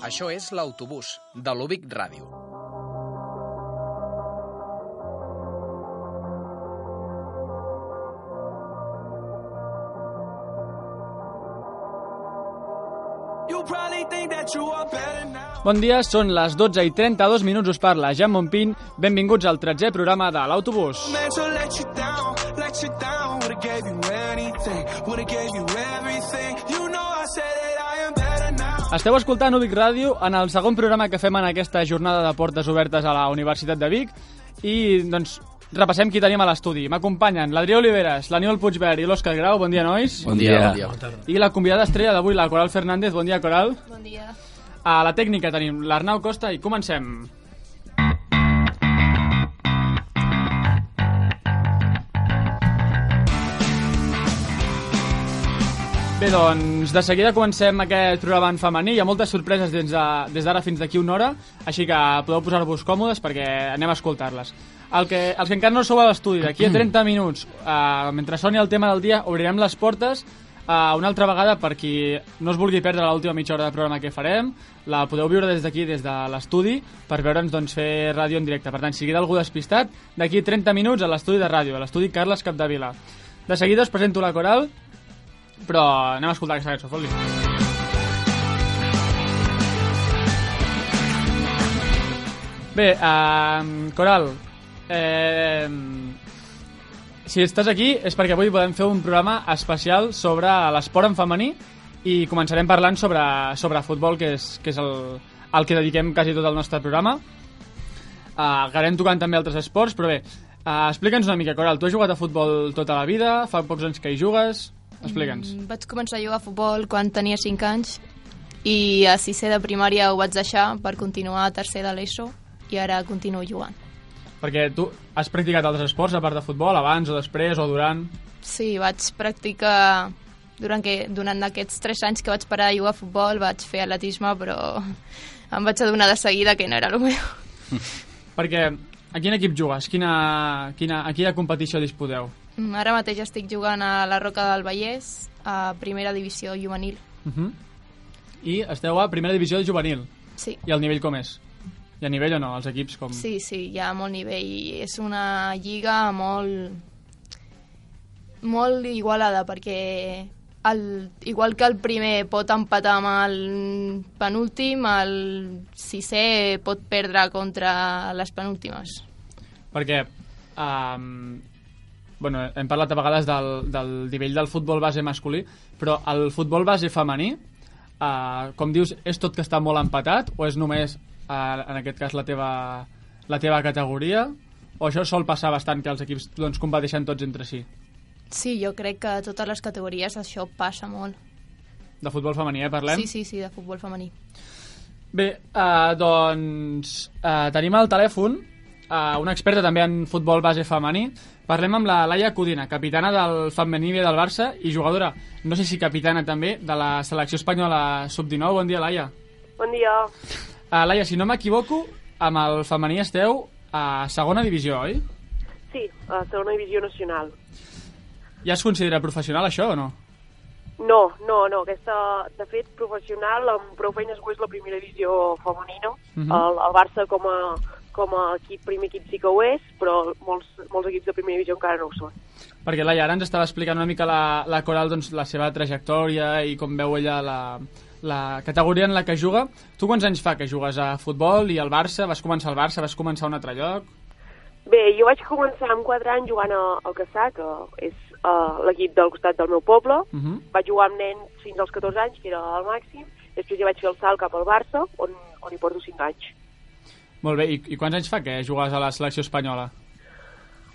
Això és l'autobús, de l'Ubic Ràdio. Bon dia, són les 12 i 32 minuts, us parla Jan Montpin. Benvinguts al 13è programa de l'Autobús. Esteu escoltant Ubic Ràdio en el segon programa que fem en aquesta jornada de portes obertes a la Universitat de Vic i doncs repassem qui tenim a l'estudi. M'acompanyen l'Adrià Oliveres, l'Aniol Puigverd i l'Òscar Grau. Bon dia, nois. Bon dia. Bon dia. I la convidada estrella d'avui, la Coral Fernández. Bon dia, Coral. Bon dia. A la tècnica tenim l'Arnau Costa i comencem. Bé, doncs, de seguida comencem aquest programa en femení. Hi ha moltes sorpreses des d'ara de, fins d'aquí una hora, així que podeu posar-vos còmodes perquè anem a escoltar-les. El que, els que encara no sou a l'estudi, d'aquí a 30 minuts, eh, mentre soni el tema del dia, obrirem les portes uh, una altra vegada per qui no es vulgui perdre l'última mitja hora de programa que farem la podeu viure des d'aquí, des de l'estudi per veure'ns doncs, fer ràdio en directe per tant, si queda algú despistat, d'aquí 30 minuts a l'estudi de ràdio, a l'estudi Carles Capdevila de seguida us presento la coral però anem a escoltar aquesta cançó, fot-li Bé, uh, Coral, eh, si estàs aquí és perquè avui podem fer un programa especial sobre l'esport en femení i començarem parlant sobre, sobre futbol, que és, que és el, el que dediquem quasi tot el nostre programa. Uh, acabarem tocant també altres esports, però bé, uh, explica'ns una mica, Coral, tu has jugat a futbol tota la vida, fa pocs anys que hi jugues, explica'ns. Mm, vaig començar a jugar a futbol quan tenia 5 anys i a sisè de primària ho vaig deixar per continuar a tercer de l'ESO i ara continuo jugant. Perquè tu has practicat altres esports a part de futbol, abans o després o durant? Sí, vaig practicar durant, que, durant aquests 3 anys que vaig parar a jugar a futbol vaig fer atletisme però em vaig adonar de seguida que no era el meu. Perquè a quin equip jugues? Quina, quina, a quina competició disputeu? Mm, Ara mateix estic jugant a la Roca del Vallès a primera divisió juvenil. Uh -huh. I esteu a primera divisió juvenil. Sí. I el nivell com és? Hi ha nivell o no? Els equips com... Sí, sí, hi ha molt nivell. És una lliga molt molt igualada perquè el, igual que el primer pot empatar amb el penúltim, el sisè pot perdre contra les penúltimes. Perquè um, bueno, hem parlat a vegades del, del nivell del futbol base masculí, però el futbol base femení, uh, com dius, és tot que està molt empatat o és només, uh, en aquest cas, la teva, la teva categoria? O això sol passar bastant, que els equips doncs, competeixen tots entre si? Sí, jo crec que a totes les categories això passa molt. De futbol femení, eh, parlem? Sí, sí, sí, de futbol femení. Bé, uh, doncs uh, tenim al telèfon uh, una experta també en futbol base femení. Parlem amb la Laia Codina, capitana del femení B del Barça i jugadora, no sé si capitana també, de la selecció espanyola sub-19. Bon dia, Laia. Bon dia. Uh, Laia, si no m'equivoco, amb el femení esteu a segona divisió, oi? Sí, a segona divisió nacional. Ja es considera professional, això, o no? No, no, no. Aquesta, de fet, professional, amb prou feines ho és la primera divisió femenina. Uh Mhm. -huh. el, el Barça com a, com a equip, primer equip sí que ho és, però molts, molts equips de primera divisió encara no ho són. Perquè Laia ara ens estava explicant una mica la, la Coral doncs, la seva trajectòria i com veu ella la, la categoria en la que juga. Tu quants anys fa que jugues a futbol i al Barça? Vas començar al Barça? Vas començar a un altre lloc? Bé, jo vaig començar amb 4 anys jugant al Caçà, que és uh, l'equip del costat del meu poble. Uh -huh. Vaig jugar amb nens fins als 14 anys, que era el màxim. Després ja vaig fer el salt cap al Barça, on, on hi porto 5 anys. Molt bé, I, i quants anys fa que jugues a la selecció espanyola?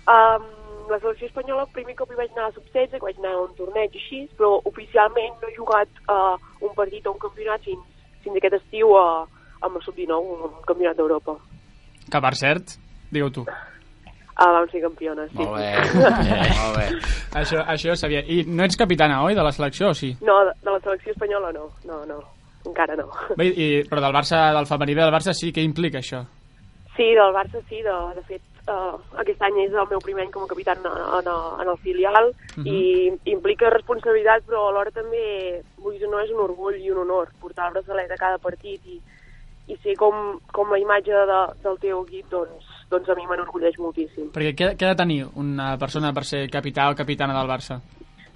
Um, la selecció espanyola, el primer cop hi vaig anar a sub-16, que vaig anar a un torneig així, però oficialment no he jugat uh, un partit o un campionat fins, fins aquest estiu a, amb el sub-19 un campionat d'Europa. Que, per cert, digue tu. Ah, vam ser campiones, sí. Molt bé, eh, molt bé. Això, això ho sabia. I no ets capitana, oi, de la selecció, o sí? No, de, de la selecció espanyola no, no, no, encara no. Bé, i, però del Barça, del femení del Barça sí, què implica això? Sí, del Barça sí, de, de fet, uh, aquest any és el meu primer any com a capità en, en, en el filial uh -huh. i implica responsabilitat, però alhora també, vull dir, no és un orgull i un honor portar el braçalet a cada partit i, i ser com, com la imatge de, del teu equip, doncs, doncs a mi m'enorgulleix moltíssim. Perquè què, què ha de tenir una persona per ser capità o capitana del Barça?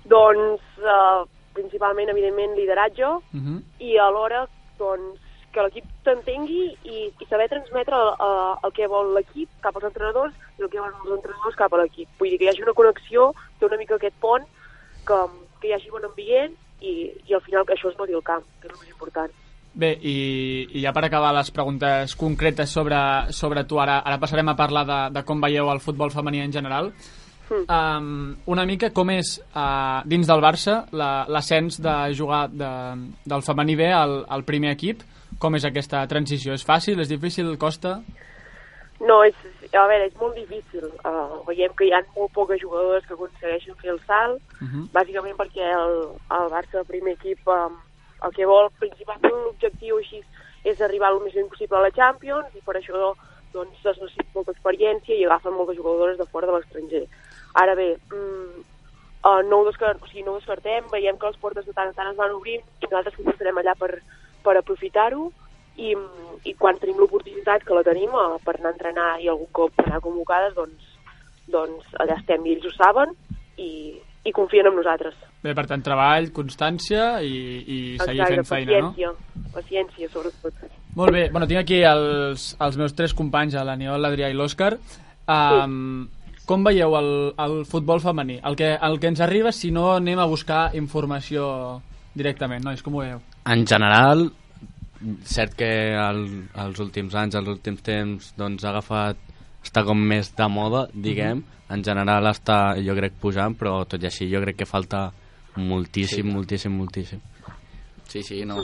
Doncs, uh, principalment, evidentment, lideratge Uh -huh. i alhora, doncs, que l'equip t'entengui i, i saber transmetre uh, el que vol l'equip cap als entrenadors i el que volen els entrenadors cap a l'equip. Vull dir que hi hagi una connexió, fer una mica aquest pont, que, que hi hagi bon ambient i, i al final que això es noti al camp, que és el més important. Bé, i, i ja per acabar les preguntes concretes sobre, sobre tu, ara, ara passarem a parlar de, de com veieu el futbol femení en general. Um, una mica com és uh, dins del Barça la- l'ascens de jugar de, del femení B al, al primer equip com és aquesta transició? És fàcil? És difícil? Costa? No, és, a veure, és molt difícil. Uh, veiem que hi ha molt poques jugadores que aconsegueixen fer el salt, Uh -huh. bàsicament perquè el, el Barça, el primer equip, um, el que vol, principalment l'objectiu així és arribar el més ben possible a la Champions i per això doncs, es necessita molta experiència i agafen moltes jugadores de fora de l'estranger. Ara bé, mm, uh, no, ho descar o sigui, no ho descartem, veiem que les portes de tant en tant es van obrint i nosaltres estarem allà per, per aprofitar-ho i, i quan tenim l'oportunitat que la tenim uh, per anar a entrenar i algun cop anar convocades, doncs, doncs allà estem i ells ho saben i, i confien en nosaltres. Bé, per tant, treball, constància i, i seguir Exacte, fent feina, no? paciència, paciència, sobretot. Molt bé, bueno, tinc aquí els, els meus tres companys, l'Aniol, l'Adrià i l'Òscar. Um, com veieu el, el futbol femení? El que, el que ens arriba si no anem a buscar informació directament, nois, com ho veieu? En general, cert que el, els últims anys, els últims temps, doncs ha agafat, està com més de moda, diguem. En general està, jo crec, pujant, però tot i així jo crec que falta moltíssim, Sí. moltíssim, moltíssim. Sí, sí, no.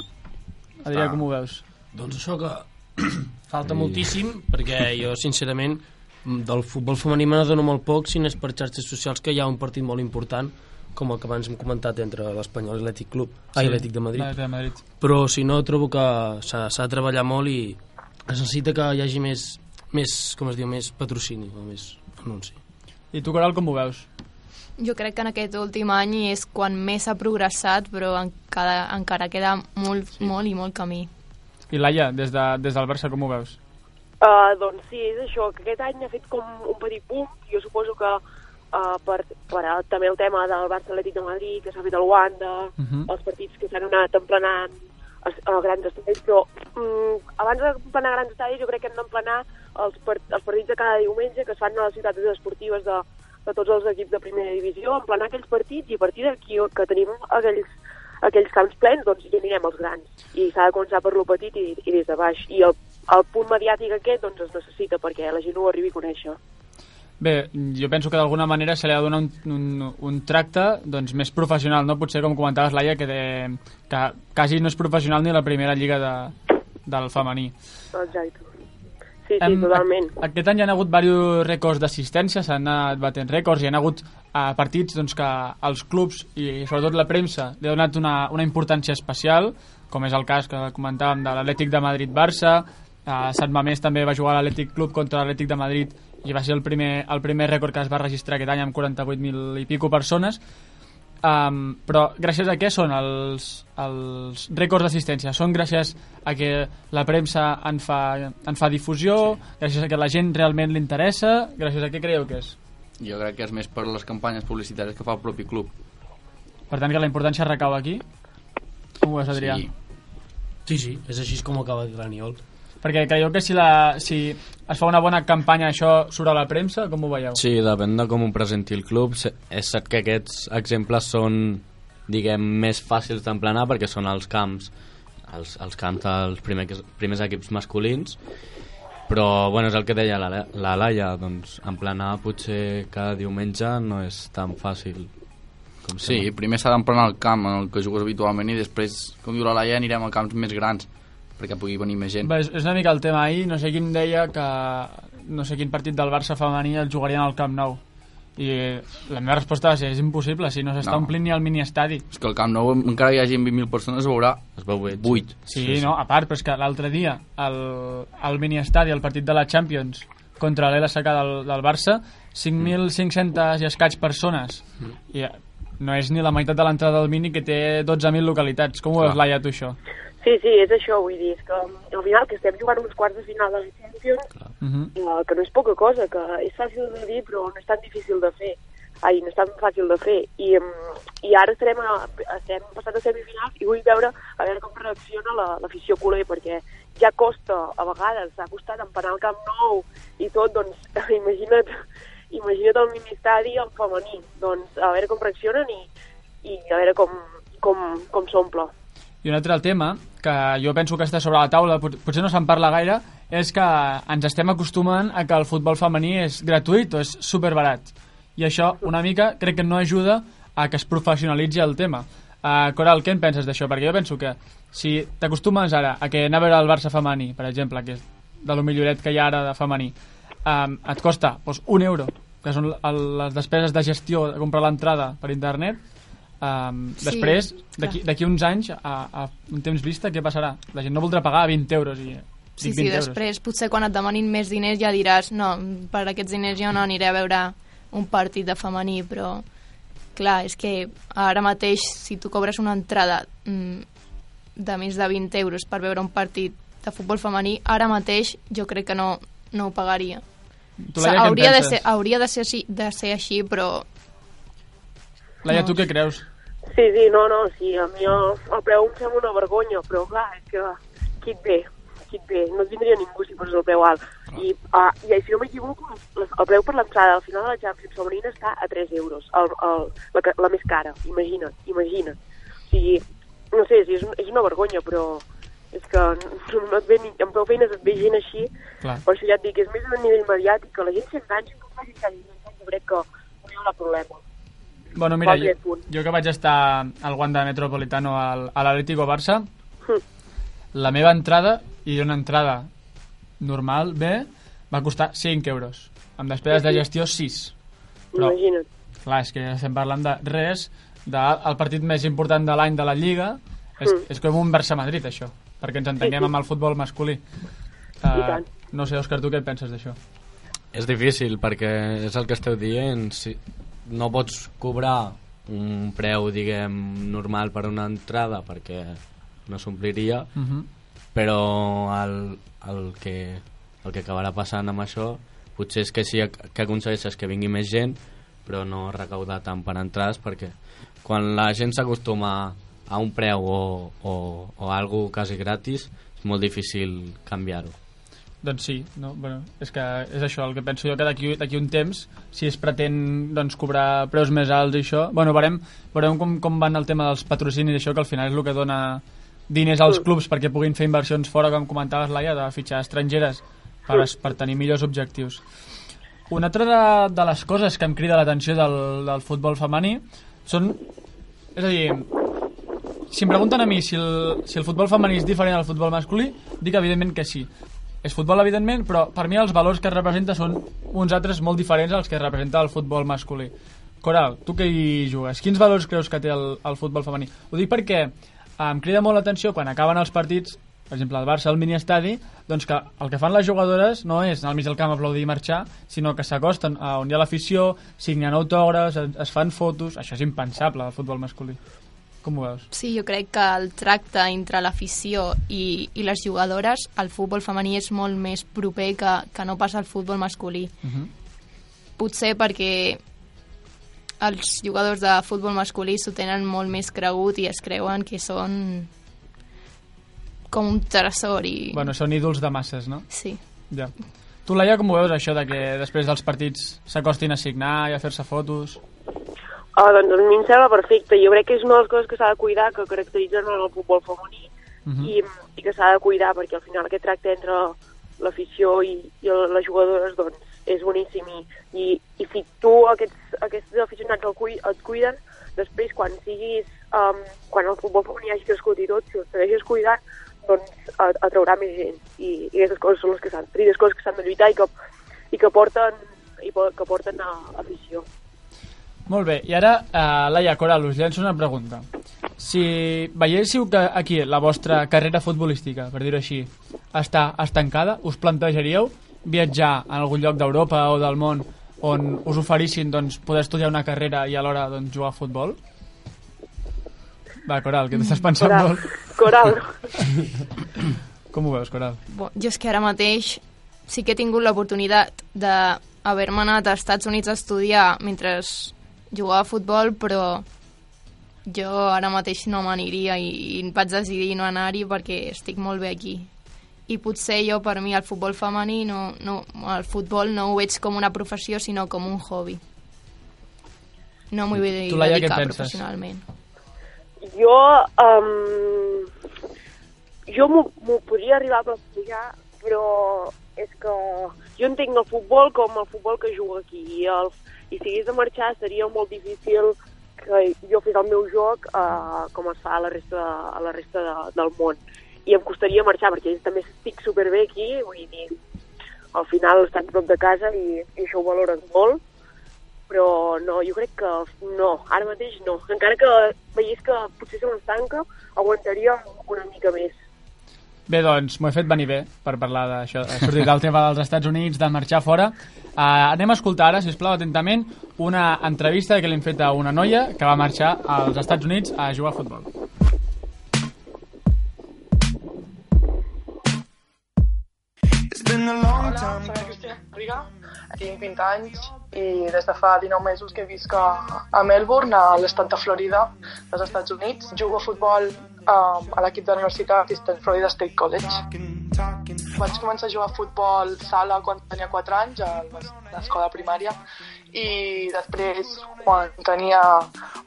Adrià, Està- com ho veus? Doncs això que falta moltíssim, perquè jo, sincerament, del futbol femení me n'adono molt poc, si no és per xarxes socials, que hi ha un partit molt important, com el que abans hem comentat entre l'Espanyol i l'Atlètic Club, sí. ai, l'Atlètic de Madrid. De Madrid. Però si no, trobo que s'ha de treballar molt i es necessita que hi hagi més, més com es diu, més patrocini o més anunci. I tu, Coral, com ho veus? Jo crec que en aquest últim any és quan més s'ha progressat, però encara, encara queda molt, sí. molt i molt camí. I Laia, des, de, des del Barça, com ho veus? Uh, doncs sí, és això, que aquest any ha fet com un petit boom, jo suposo que uh, per, per a, també el tema del Barça Atlètic de Madrid, que s'ha fet al Wanda, Uh -huh. els partits que s'han anat emplenant a, a grans estadis, però um, abans d'emplenar grans estadis jo crec que hem d'emplenar els, part, els partits de cada diumenge que es fan a les ciutats esportives de, de tots els equips de primera divisió, emplenar aquells partits i a partir d'aquí que tenim aquells, aquells camps plens, doncs hi anirem els grans. I s'ha de començar per lo petit i, i des de baix. I el, el punt mediàtic aquest doncs es necessita perquè la gent ho arribi a conèixer. Bé, jo penso que d'alguna manera se li ha de donar un, un, un tracte doncs, més professional, no? Potser, com comentaves, Laia, que, de, que quasi no és professional ni la primera lliga de, del femení. Exacte. Sí, sí, Em- totalment. Aquest any hi ha hagut diversos rècords d'assistència, s'han anat batent rècords, hi ha hagut uh, partits doncs, que els clubs i sobretot la premsa li ha donat una, una importància especial, com és el cas que comentàvem de l'Atlètic de Madrid-Barça, uh, Sant Mamés també va jugar a l'Atlètic Club contra l'Atlètic de Madrid i va ser el primer, el primer rècord que es va registrar aquest any amb 48.000 i pico persones, Um, però gràcies a què són els, els rècords d'assistència? Són gràcies a que la premsa en fa, en fa difusió, sí. gràcies a que la gent realment li interessa, gràcies a què creieu que és? Jo crec que és més per les campanyes publicitàries que fa el propi club. Per tant, que la importància recau aquí? Com ho veus, Adrià? Sí. Sí, sí, és així com acaba l'Aniol. Perquè creieu que si, la, si es fa una bona campanya això surt a la premsa, com ho veieu? Sí, depèn de com ho presenti el club. És cert que aquests exemples són, diguem, més fàcils d'emplenar perquè són els camps, els, els camps dels primers, primers equips masculins, però bueno, és el que deia la, la Laia, doncs emplenar potser cada diumenge no és tan fàcil com Sí, primer s'ha d'emplenar el camp en el que jugues habitualment i després, com diu la Laia, anirem a camps més grans perquè pugui venir més gent. Bé, és, és una mica el tema ahir, no sé qui em deia que no sé quin partit del Barça femení el jugarien al Camp Nou i la meva resposta va ser és impossible, si no s'està No. omplint ni el mini-estadi És que al Camp Nou encara hi hagi 20.000 persones es veurà Es veu buit. 8. Sí, sí, no, a part, però és que l'altre dia el, el mini-estadi, el partit de la Champions contra l'LSK del, del Barça 5.500 i escaig persones i eh, no és ni la meitat de l'entrada del mini que té 12.000 localitats com ho veus. Laia, tu això? Sí, sí, és això, vull dir, és que al final que estem jugant uns quarts de final de la Champions, Uh -huh. eh, que no és poca cosa, que és fàcil de dir però no és tan difícil de fer. Ai, no és tan fàcil de fer. I, i ara estarem, a, estem passant a semifinals i vull veure a veure com reacciona la- l'afició culer, perquè ja costa, a vegades, ha costat empanar el Camp Nou i tot, doncs imagina't, imagina't el mini-estadi en femení. Doncs a veure com reaccionen i, i a veure com, com, com s'omple. I un altre tema que jo penso que està sobre la taula, pot- potser no se'n parla gaire, és que ens estem acostumant a que el futbol femení és gratuït o és superbarat. I això una mica crec que no ajuda a que es professionalitzi el tema. Uh, Coral, què en penses d'això? Perquè jo penso que si t'acostumes ara a que anar a veure el Barça femení, per exemple, que és de lo milloret que hi ha ara de femení, um, et costa doncs, un euro, que són les despeses de gestió de comprar l'entrada per internet, um, Sí, després, d'aquí uns anys, a, a un temps vista, què passarà? La gent no voldrà pagar 20 euros. I, Sí, sí, 20 euros. després potser quan et demanin més diners ja diràs no, per aquests diners jo no aniré a veure un partit de femení, però clar, és que ara mateix si tu cobres una entrada mm, de més de 20 euros per veure un partit de futbol femení, ara mateix jo crec que no, no ho pagaria. Tu, O sigui, Laia, què en hauria, de ser, hauria de ser, així, de ser així, però Laia, no. tu què creus? Sí, sí, no, no, sí, a mi el, el preu em sembla una vergonya, però clar, és que qui et ve? Qui et ve? No et vindria ningú si fos el preu alt. I, uh, I si no m'equivoco, el, preu per l'entrada al final de la Champions femenina està a 3 euros, el, el, la, la més cara, imagina't, imagina't. O sigui, no sé, és, és una vergonya, però és que no, no et ve ni, amb prou feines et ve gent així, Clar. per això ja et dic, és més a nivell mediàtic, que la gent s'enganxa, que jo crec que no hi haurà problema. Bueno, mira, jo, jo que vaig estar al Wanda Metropolitano al, a l'Atlético Barça, Hm. la meva entrada, i una entrada normal, bé, va costar 5 euros. Amb despeses de gestió, 6. Però, Imagina't. clar, és que estem parlant de res, del partit més important de l'any de la Lliga, és, Mm. és com un Barça-Madrid, això, perquè ens entenguem amb el futbol masculí. I Uh, no sé, Òscar, tu què en penses d'això? És difícil perquè és el que esteu dient si no pots cobrar un preu diguem normal per una entrada perquè no s'ompliria Uh -huh. però el, el, que, el que acabarà passant amb això potser és que sí que aconsegueixes que vingui més gent però no recaudar tant per entrades perquè quan la gent s'acostuma a un preu o, o, o a algo quasi gratis és molt difícil canviar-ho Doncs sí, no? bueno, és que és això el que penso jo que d'aquí un temps si es pretén doncs, cobrar preus més alts i això, bueno, veurem, veurem com, com van el tema dels patrocinis i això que al final és el que dona diners als clubs perquè puguin fer inversions fora, com comentaves Laia, de fitxar estrangeres per, per tenir millors objectius. Una altra de, de les coses que em crida l'atenció del, del futbol femení són, és a dir, si em pregunten a mi si el, si el futbol femení és diferent al futbol masculí, dic evidentment que sí. És futbol, evidentment, però per mi els valors que representa són uns altres molt diferents als que representa el futbol masculí. Coral, tu que hi jugues, quins valors creus que té el, el futbol femení? Ho dic perquè em crida molt l'atenció quan acaben els partits, per exemple, el Barça al mini-estadi, doncs que el que fan les jugadores no és anar al mig del camp aplaudir i marxar, sinó que s'acosten a on hi ha l'afició, signen autògrafs, es, es fan fotos... Això és impensable al futbol masculí. Com ho veus? Sí, jo crec que el tracte entre l'afició i, i les jugadores al futbol femení és molt més proper que, que no pas al futbol masculí. Uh -huh. Potser perquè els jugadors de futbol masculí s'ho tenen molt més cregut i es creuen que són com un tresor i... Bueno, són ídols de masses, no? Sí. Ja. Tu, Laia, com ho veus, això de que després dels partits s'acostin a signar i a fer-se fotos? Ah, doncs a mi em sembla perfecte. Jo crec que és una de les coses que s'ha de cuidar, que caracteritzen el futbol femení, Uh -huh. i, i que s'ha de cuidar, perquè al final aquest tracte entre l'afició i, i les jugadores doncs, és boníssim. I, i, i si tu, aquests, aquests aficionats el cui, et cuiden, després quan siguis, um, quan el futbol femení hagi crescut i tot, si el segueixes cuidant, doncs, atraurà més gent. I, i aquestes coses són les que s'han, les coses que s'han de lluitar i que, i que porten, i que porten a, a afició. Molt bé, i ara, uh, Laia Coral, us llenço una pregunta. Si veiéssiu que aquí la vostra carrera futbolística, per dir-ho així, està estancada, us plantejaríeu viatjar a algun lloc d'Europa o del món on us oferissin doncs, poder estudiar una carrera i alhora doncs, jugar a futbol? Va, Coral, que t'estàs pensant Coral. molt. Coral. Com ho veus, Coral? Bo, jo és que ara mateix sí que he tingut l'oportunitat d'haver-me anat als Estats Units a estudiar mentre jugava a futbol, però jo ara mateix no m'aniria i, i vaig decidir no anar-hi perquè estic molt bé aquí. I potser jo, per mi, el futbol femení, no, no, el futbol no ho veig com una professió, sinó com un hobby. No m'hi vull Tu, Laia, dedicar professionalment. Jo, um, jo m'ho m'ho podria arribar a plantejar, però és que jo entenc el futbol com el futbol que jugo aquí i, el, i si hagués de marxar seria molt difícil que jo fes el meu joc uh, com es fa a la resta, a la resta de, del món i em costaria marxar perquè també estic superbé aquí vull dir, al final estan prop de casa i, i això ho valores molt però no, jo crec que no, ara mateix no. Encara que veiés que potser se m'estanca, aguantaria una mica més. Bé, doncs, m'ho he fet venir bé per parlar d'això. Ha sortit del tema dels Estats Units, de marxar fora. Uh, anem a escoltar ara, si us plau, atentament, una entrevista que li fet a una noia que va marxar als Estats Units a jugar a futbol. Hola, soc la Cristina Riga, tinc 20 anys i des de fa 19 mesos que visc a, a Melbourne, a l'estat de Florida, dels Estats Units. Jugo a futbol um, a l'equip de la universitat Eastern Florida State College. Vaig començar a jugar a futbol sala quan tenia 4 anys a l'escola primària i després, quan tenia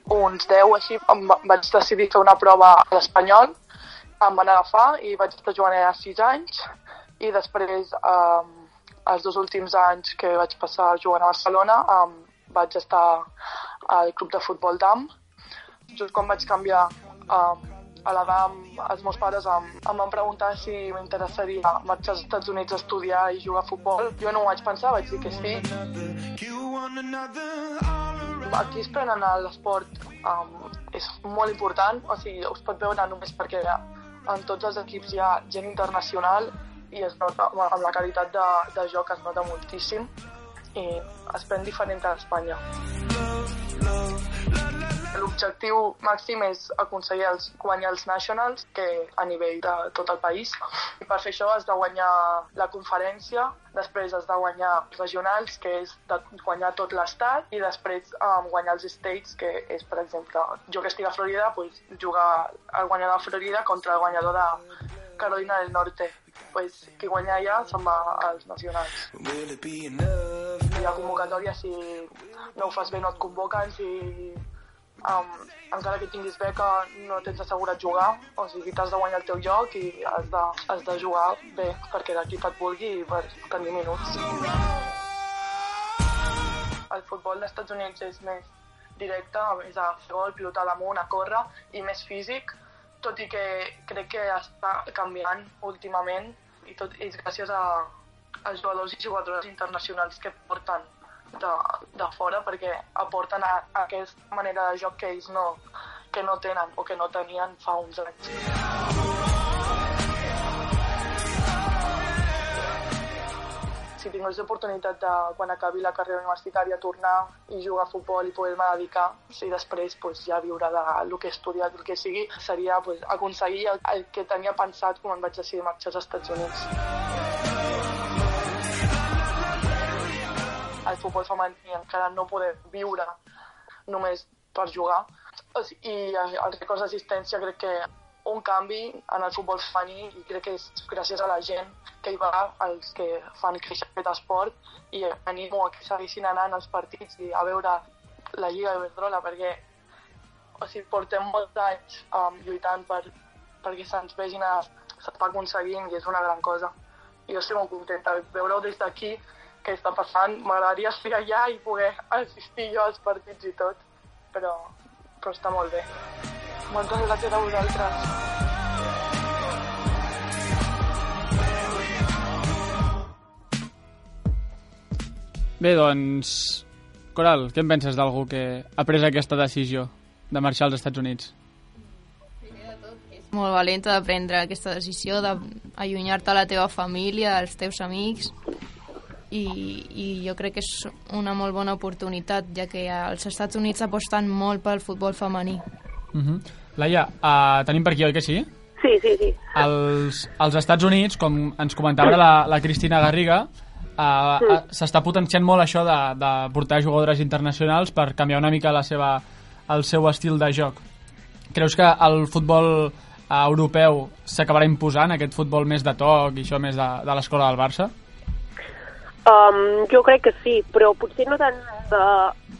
uns 10 així, em vaig decidir fer una prova a l'Espanyol, em van agafar i vaig estar jugant allà 6 anys i després um, els dos últims anys que vaig passar jugant a Barcelona um, vaig estar al club de futbol DAM just quan vaig canviar um, a la DAM els meus pares em, em van preguntar si m'interessaria marxar als Estats Units a estudiar i jugar a futbol. Jo no ho vaig pensar, vaig dir que sí. Aquí es prenen l'esport um, és molt important o sigui, us pot veure només perquè en tots els equips hi ha gent internacional i es nota, amb la qualitat de, de joc es nota moltíssim i es pren diferent a Espanya. L'objectiu màxim és aconseguir els, guanyar els nationals que a nivell de tot el país. I per fer això has de guanyar la conferència, després has de guanyar regionals, que és de guanyar tot l'estat, i després um, guanyar els states, que és, per exemple, jo que estic a Florida, pues, jugar el guanyador de Florida contra el guanyador de Carolina del Norte. Pues, qui guanya allà se'n va als nacionals. Hi ha convocatòria si no ho fas bé no et convoquen, si um, encara que tinguis beca no tens assegurat jugar, o sigui t'has de guanyar el teu lloc i has de, has de jugar bé perquè l'equip et vulgui i per tenir minuts. El futbol dels Estats Units és més directe, és a fer gol, pilotar damunt, a córrer i més físic, tot i que crec que està canviant últimament i tot és gràcies a, als jugadors i jugadores internacionals que porten de, de fora perquè aporten a, a aquesta manera de joc que ells no, que no tenen o que no tenien fa uns anys. Si tingués l'oportunitat de, quan acabi la carrera universitària, tornar i jugar a futbol i poder-me dedicar, si després pues, ja viure de el que he estudiat, el que sigui, seria pues, aconseguir el, el que tenia pensat quan vaig decidir marxar als Estats Units. el futbol femení encara no poder viure només per jugar. I els records d'assistència crec que un canvi en el futbol femení i crec que és gràcies a la gent que hi va, els que fan créixer aquest esport i animo a que seguissin anant als partits i a veure la Lliga Iberdrola perquè o sigui, portem molts anys um, lluitant per, perquè se'ns vegin a, s'està aconseguint i és una gran cosa. I jo estic molt contenta de veure-ho des d'aquí què està passant. M'agradaria estar allà i poder assistir jo als partits i tot, però, però està molt bé. Moltes gràcies a vosaltres. Bé, doncs, Coral, què en penses d'algú que ha pres aquesta decisió de marxar als Estats Units? Primer de tot, és molt valenta de prendre aquesta decisió, d'allunyar-te a la teva família, als teus amics, i, i jo crec que és una molt bona oportunitat, ja que als Estats Units aposten molt pel futbol femení. Uh -huh. Laia, uh, tenim per aquí, oi que sí? Sí, sí, sí. Els, als Estats Units, com ens comentava la, la Cristina Garriga, uh, uh, s'està potenciant molt això de, de portar jugadores internacionals per canviar una mica la seva, el seu estil de joc. Creus que el futbol uh, europeu s'acabarà imposant aquest futbol més de toc i això més de, de l'escola del Barça? Um, jo crec que sí, però potser no tant de...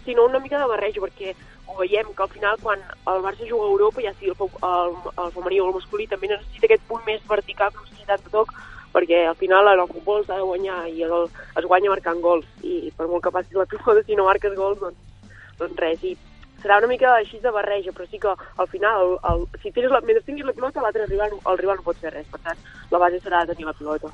sinó una mica de barreja, perquè ho veiem que al final quan el Barça juga a Europa, ja sigui el, el, el femení o el masculí, també necessita aquest punt més vertical que sigui tant de toc, perquè al final en el futbol s'ha de guanyar i el, es guanya marcant gols i per molt que passis la pilota si no marques gols doncs, doncs res, i serà una mica així de barreja, però sí que al final, el, el, si tens la, mentre tinguis la pilota, l'altre rival, el rival no pot fer res. Per tant, la base serà tenir la pilota.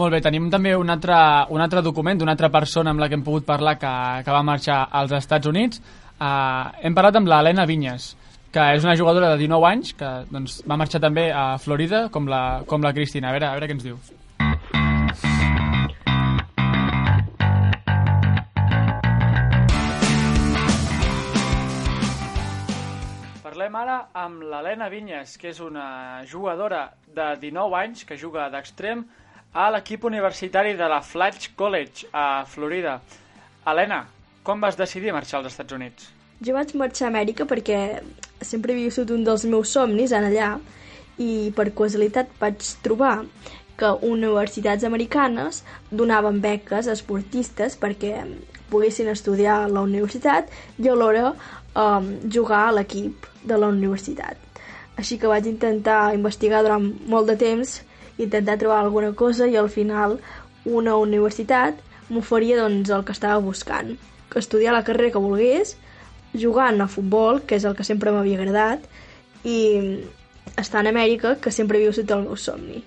Molt bé, tenim també un altre, un altre document d'una altra persona amb la que hem pogut parlar que, que va marxar als Estats Units. Uh, hem parlat amb l'Helena Vinyes, que és una jugadora de 19 anys que doncs, va marxar també a Florida com la, com la Cristina. A veure, a veure què ens diu. Parlem ara amb l'Helena Vinyes, que és una jugadora de 19 anys que juga d'extrem a l'equip universitari de la Fletch College a Florida. Helena, com vas decidir marxar als Estats Units? Jo vaig marxar a Amèrica perquè sempre havia sigut un dels meus somnis en allà i per casualitat vaig trobar que universitats americanes donaven beques a esportistes perquè poguessin estudiar a la universitat i alhora um, jugar a l'equip de la universitat. Així que vaig intentar investigar durant molt de temps, intentar trobar alguna cosa i al final una universitat m'oferia doncs, el que estava buscant, estudiar la carrera que volgués, jugant a futbol, que és el que sempre m'havia agradat, i estar en Amèrica, que sempre havia sigut el meu somni.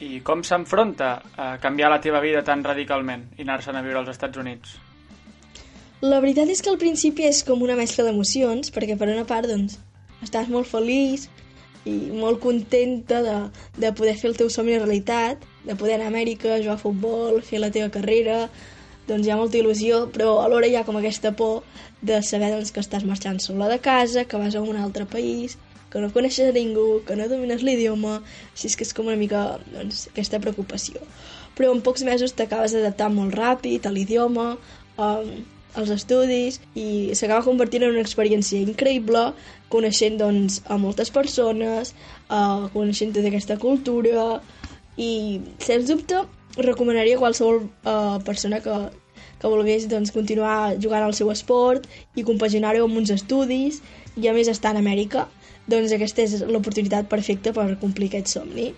I com s'enfronta a canviar la teva vida tan radicalment i anar-se'n a viure als Estats Units? La veritat és que al principi és com una mescla d'emocions, perquè per una part, doncs, estàs molt feliç i molt contenta de, de poder fer el teu somni realitat, de poder anar a Amèrica, jugar a futbol, fer la teva carrera, doncs hi ha molta il·lusió, però alhora hi ha com aquesta por de saber doncs, que estàs marxant sola de casa, que vas a un altre país, que no coneixes a ningú, que no domines l'idioma, així és que és com una mica doncs, aquesta preocupació. Però en pocs mesos t'acabes d'adaptar molt ràpid a l'idioma, um, als estudis i s'acaba convertint en una experiència increïble coneixent doncs, a moltes persones, uh, coneixent tota aquesta cultura i sens dubte recomanaria a qualsevol uh, persona que, que volgués doncs, continuar jugant al seu esport i compaginar-ho amb uns estudis i a més estar en Amèrica doncs aquesta és l'oportunitat perfecta per complir aquest somni.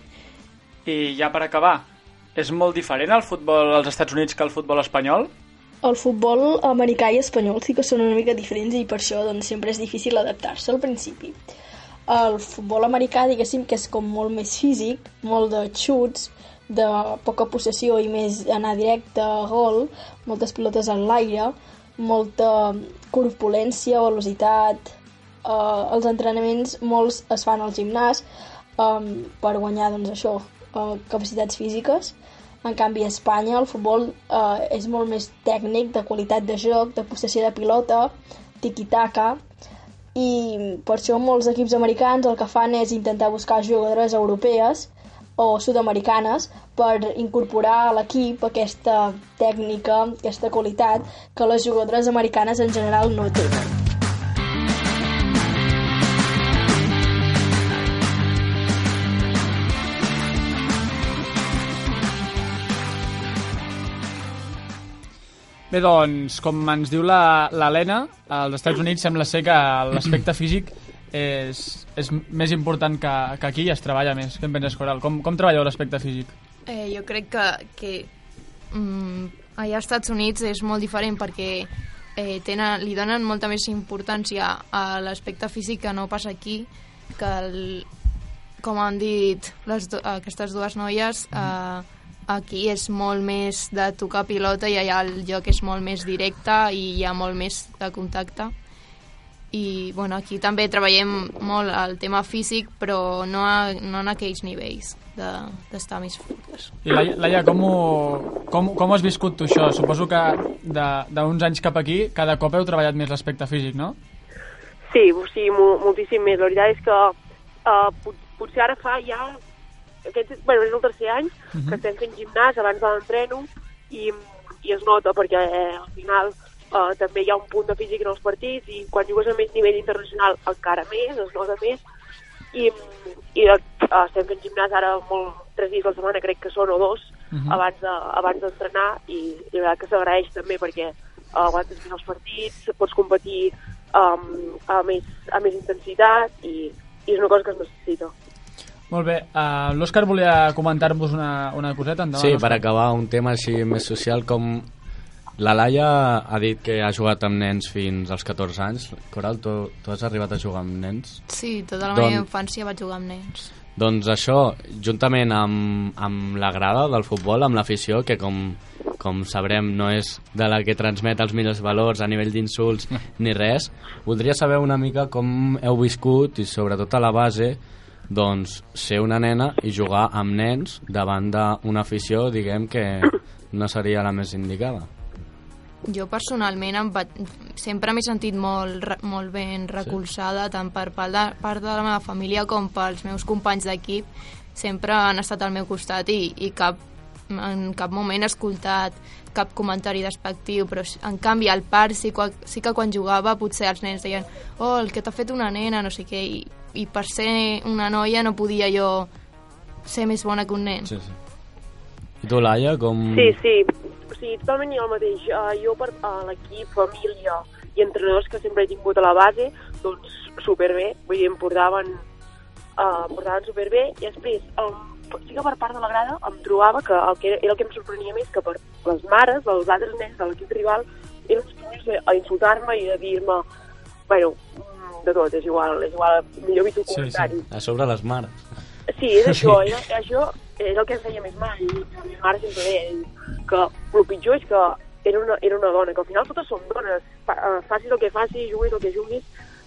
I ja per acabar, és molt diferent el futbol als Estats Units que el futbol espanyol? El futbol americà i espanyol sí que són una mica diferents i per això doncs, sempre és difícil adaptar-se al principi. El futbol americà, diguéssim, que és com molt més físic, molt de xuts, de poca possessió i més anar directe a gol, moltes pilotes en l'aire, molta corpulència, velocitat... Uh, els entrenaments molts es fan al gimnàs um, per guanyar doncs, això, uh, capacitats físiques. En canvi, a Espanya el futbol eh, és molt més tècnic, de qualitat de joc, de possessió de pilota, tiki-taka, i per això molts equips americans el que fan és intentar buscar jugadores europees o sud-americanes per incorporar a l'equip aquesta tècnica, aquesta qualitat que les jugadores americanes en general no tenen. Bé, doncs, com ens diu l'Helena, als Estats Units sembla ser que l'aspecte físic és, és més important que, que aquí i es treballa més. Què en penses, Coral? Com, com treballeu l'aspecte físic? Eh, jo crec que, que mm, allà als Estats Units és molt diferent perquè eh, tenen, li donen molta més importància a l'aspecte físic que no passa aquí, que el, com han dit les do, aquestes dues noies, eh, aquí és molt més de tocar pilota i allà el joc és molt més directe i hi ha molt més de contacte i bueno, aquí també treballem molt el tema físic però no, a, no en aquells nivells d'estar de, més fortes. I Laia, Laia com, ho, com, com has viscut tu això? Suposo que d'uns anys cap aquí cada cop heu treballat més l'aspecte físic, no? Sí, sí, moltíssim més. La veritat és que uh, potser ara fa ja... Aquest, bueno, és el tercer any uh -huh. que estem fent gimnàs abans de l'entreno i, i es nota perquè eh, al final uh, també hi ha un punt de físic en els partits i quan jugues a més nivell internacional encara més, es nota més i, i uh, estem fent gimnàs ara molt, tres dies a la setmana crec que són o dos uh -huh. abans de, abans d'entrenar i, i la veritat que s'agraeix també perquè uh, aguantes més els partits, pots competir um, a, més, a més intensitat i, i és una cosa que es necessita. Molt bé, uh, l'Òscar volia comentar-vos una, una coseta. Endavant, sí, per acabar, un tema així més social com la Laia ha dit que ha jugat amb nens fins als 14 anys. Coral, tu, tu has arribat a jugar amb nens? Sí, tota la Don... meva infància vaig jugar amb nens. Doncs això, juntament amb, amb la grada del futbol, amb l'afició, que com, com sabrem no és de la que transmet els millors valors a nivell d'insults ni res, voldria saber una mica com heu viscut i sobretot a la base doncs ser una nena i jugar amb nens davant d'una afició, diguem que no seria la més indicada. Jo personalment em va... sempre m'he sentit molt, molt ben recolzada, sí. tant per part de, part de la meva família com pels meus companys d'equip. Sempre han estat al meu costat i, i cap, en cap moment he escoltat cap comentari despectiu, però en canvi al parc sí, sí que quan jugava potser els nens deien oh, el que t'ha fet una nena, no sé què, i, i per ser una noia no podia jo ser més bona que un nen. Sí, sí. I tu, Laia, com... Sí, sí, o sigui, totalment el mateix. Uh, jo per uh, l'equip, família i entrenadors que sempre he tingut a la base, doncs superbé, vull dir, em portaven, uh, portaven superbé i després, um, sí que per part de la grada em trobava que el que era, era el que em sorprenia més que per les mares dels altres nens de l'equip rival eren els primers a insultar-me i a dir-me bueno, mm, de tot, és igual, és igual, millor evito comentari. Sí, sí. A sobre les mares. Sí, és això, era, això és el que em feia més mal, i la meva mare sempre deia, que el pitjor és que era una, era una dona, que al final totes són dones, Fa, uh, facis el que facis, juguis el que juguis,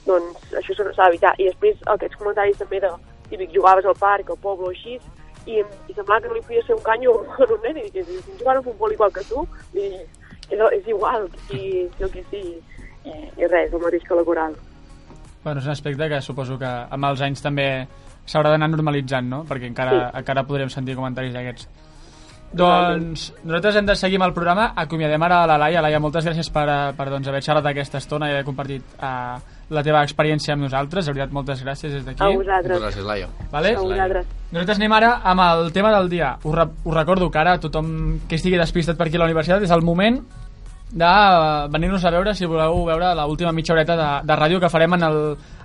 doncs això s'ha d'evitar. I després aquests comentaris també de típic jugaves al parc, al poble o així, i, i semblava que no li podia ser un canyo a un nen, i dic, si jugant a futbol igual que tu, i, és, és igual, i, el que sí, i, i res, el mateix que la coral. Bueno, és un aspecte que suposo que amb els anys també s'haurà d'anar normalitzant, no? Perquè encara, sí. encara podrem sentir comentaris d'aquests. Doncs nosaltres hem de seguir amb el programa. Acomiadem ara a la Laia. Laia, moltes gràcies per, per doncs, haver xerrat aquesta estona i haver compartit uh, la teva experiència amb nosaltres. De veritat, moltes gràcies des d'aquí. A vosaltres. Moltes gràcies, Laia. Vale? A vosaltres. Nosaltres anem ara amb el tema del dia. Us, re us recordo que ara tothom que estigui despistat per aquí a la universitat és el moment de venir-nos a veure si voleu veure l'última mitja horeta de, de ràdio que farem en el,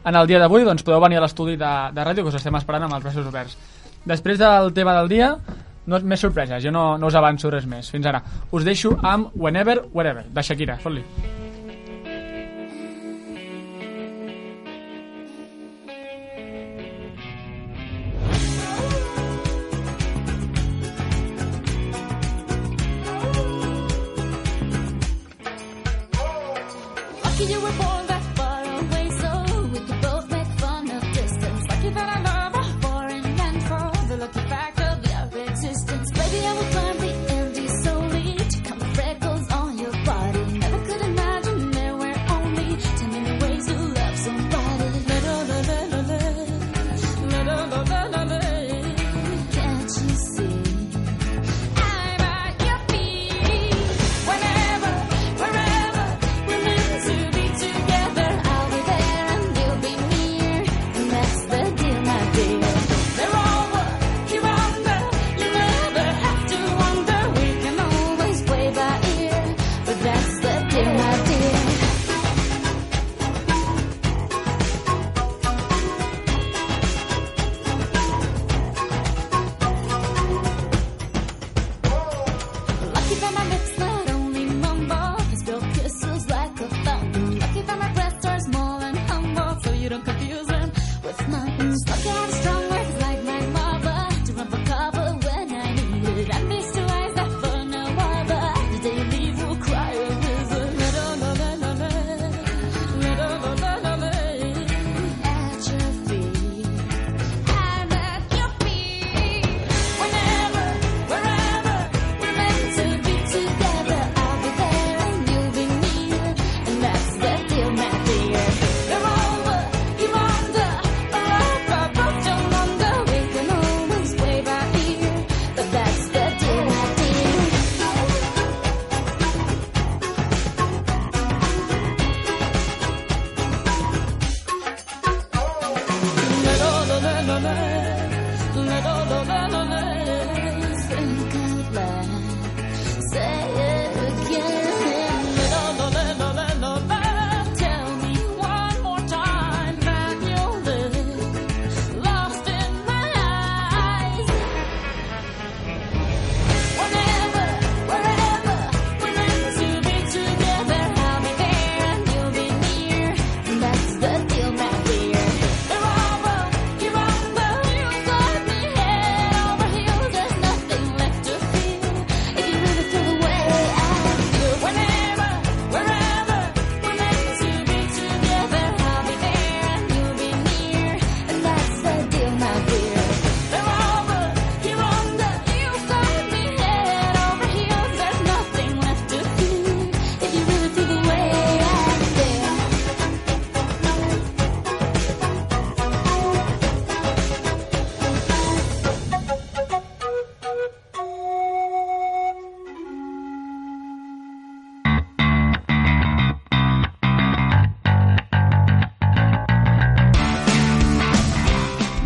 en el dia d'avui doncs podeu venir a l'estudi de, de ràdio que us estem esperant amb els braços oberts després del tema del dia no, més sorpreses, jo no, no us avanço res més. Fins ara. Us deixo amb Whenever, Wherever, de Shakira. Fot-li. you were born.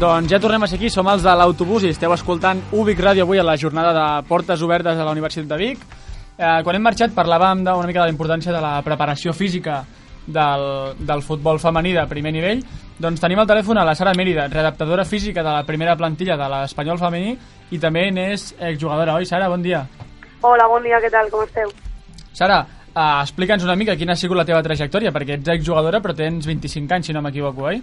Doncs ja tornem a ser aquí, som els de l'autobús i esteu escoltant Ubic Ràdio avui a la jornada de portes obertes a la Universitat de Vic. Eh, quan hem marxat parlàvem de, una mica de la importància de la preparació física del, del futbol femení de primer nivell. Doncs tenim al telèfon a la Sara Mèrida, redactadora física de la primera plantilla de l'Espanyol femení i també n'és exjugadora, oi Sara? Bon dia. Hola, bon dia, què tal, com esteu? Sara, eh, explica'ns una mica quina ha sigut la teva trajectòria, perquè ets exjugadora però tens 25 anys, si no m'equivoco, oi?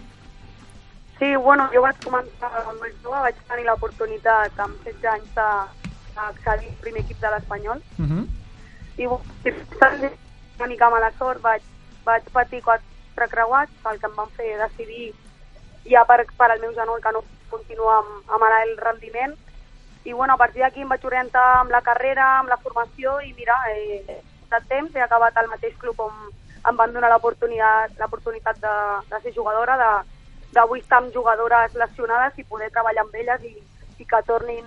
Sí, bueno, jo vaig començar molt jove, vaig tenir l'oportunitat amb 16 anys d'accedir al primer equip de l'Espanyol. Uh -huh. I una mica mala sort, vaig, vaig patir quatre creuats, el que em van fer decidir ja per, per al meu genoll que no continuar amb, amb el rendiment. I bueno, a partir d'aquí em vaig orientar amb la carrera, amb la formació i mira, eh, de temps he acabat al mateix club on em van donar l'oportunitat de, de ser jugadora, de, d'avui estar amb jugadores lesionades i poder treballar amb elles i, i que tornin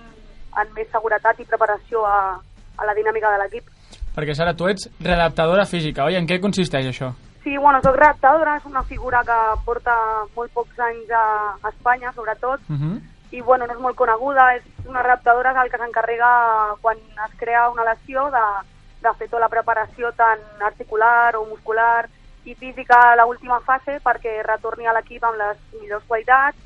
amb més seguretat i preparació a, a la dinàmica de l'equip. Perquè, Sara, tu ets redactadora física, oi? En què consisteix això? Sí, bueno, soc redactadora, és una figura que porta molt pocs anys a, a Espanya, sobretot, Uh -huh. i bueno, no és molt coneguda, és una redactadora que el que s'encarrega quan es crea una lesió de, de fer tota la preparació tant articular o muscular i física a l'última fase perquè retorni a l'equip amb les millors qualitats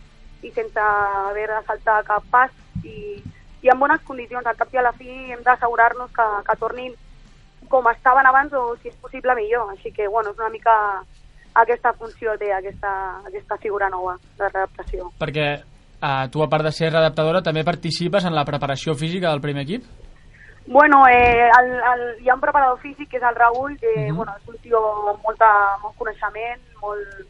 i sense haver de saltar cap pas i, i en bones condicions. Al cap i a la fi hem d'assegurar-nos que, que tornin com estaven abans o, si és possible, millor. Així que, bueno, és una mica aquesta funció té aquesta, aquesta figura nova de redactació. Perquè eh, tu, a part de ser redactadora, també participes en la preparació física del primer equip? Bueno, eh, el, el, hi ha un preparador físic que és el Raül, que uh -huh. bueno, és un tio amb, molta, molt coneixement, molt,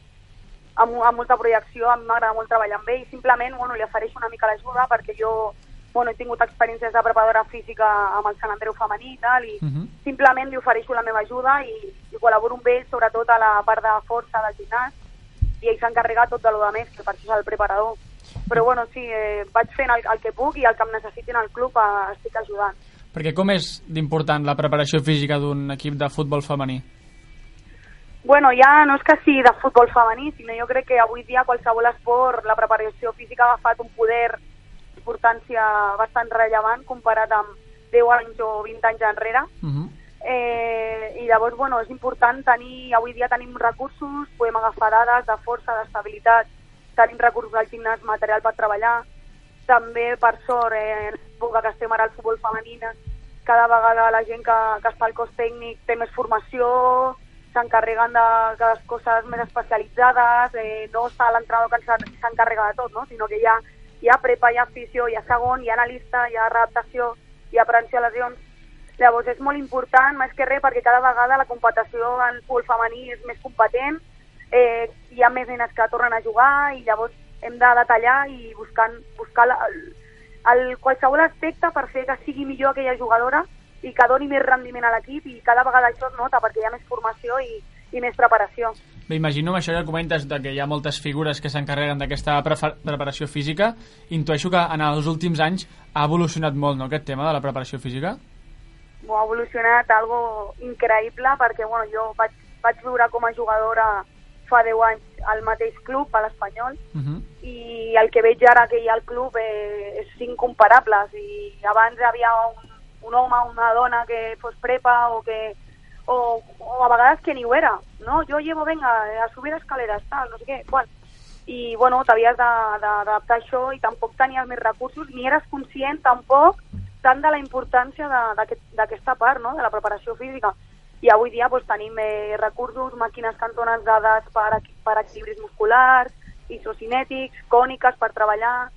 amb, amb molta projecció, a mi m'agrada molt treballar amb ell, simplement bueno, li ofereixo una mica l'ajuda perquè jo bueno, he tingut experiències de preparadora física amb el Sant Andreu femení i tal, i uh -huh. simplement li ofereixo la meva ajuda i, i col·laboro amb ell, sobretot a la part de força del gimnàs, i ell s'encarrega tot de lo de més, que per això és el preparador. Però bueno, sí, eh, vaig fent el, el que puc i el que em necessitin al club eh, estic ajudant. Perquè com és d'important la preparació física d'un equip de futbol femení? Bueno, ja no és que sigui de futbol femení, sinó jo crec que avui dia qualsevol esport, la preparació física ha agafat un poder d'importància bastant rellevant comparat amb 10 anys o 20 anys enrere. Uh -huh. eh, I llavors, bueno, és important tenir, avui dia tenim recursos, podem agafar dades de força, d'estabilitat, tenim recursos al gimnàs, material per treballar, també, per sort, eh, en l'època que estem ara al futbol femení, cada vegada la gent que, que està al cos tècnic té més formació, s'encarreguen de, de les coses més especialitzades, eh, no està l'entrenador que s'encarrega de tot, no? sinó que hi ha, hi ha prepa, hi ha afició, hi ha segon, hi ha analista, hi ha redactació, hi ha prevenció de lesions. Llavors és molt important, més que res, perquè cada vegada la competició en futbol femení és més competent, eh, hi ha més nenes que tornen a jugar i llavors hem de detallar i buscant, buscar la, el, qualsevol aspecte per fer que sigui millor aquella jugadora i que doni més rendiment a l'equip i cada vegada això es nota perquè hi ha més formació i, i més preparació. Bé, imagino això que comentes de que hi ha moltes figures que s'encarreguen d'aquesta preparació física. Intueixo que en els últims anys ha evolucionat molt, no?, aquest tema de la preparació física? Ha evolucionat algo increïble perquè, bueno, jo vaig, vaig viure com a jugadora fa 10 anys al mateix club, a l'Espanyol, Uh -huh. i el que veig ara que hi ha al club eh, és incomparables i abans havia un, un home o una dona que fos prepa o que o, o a vegades que ni ho era, no? Jo llevo, venga, a subir escaleres, tal, no sé què, qual. I, bueno, t'havies d'adaptar això i tampoc tenies més recursos, ni eres conscient tampoc tant de la importància d'aquesta part, no?, de la preparació física. I avui dia doncs, tenim eh, recursos, màquines donen dades per, per equilibris musculars, isocinètics, còniques per treballar,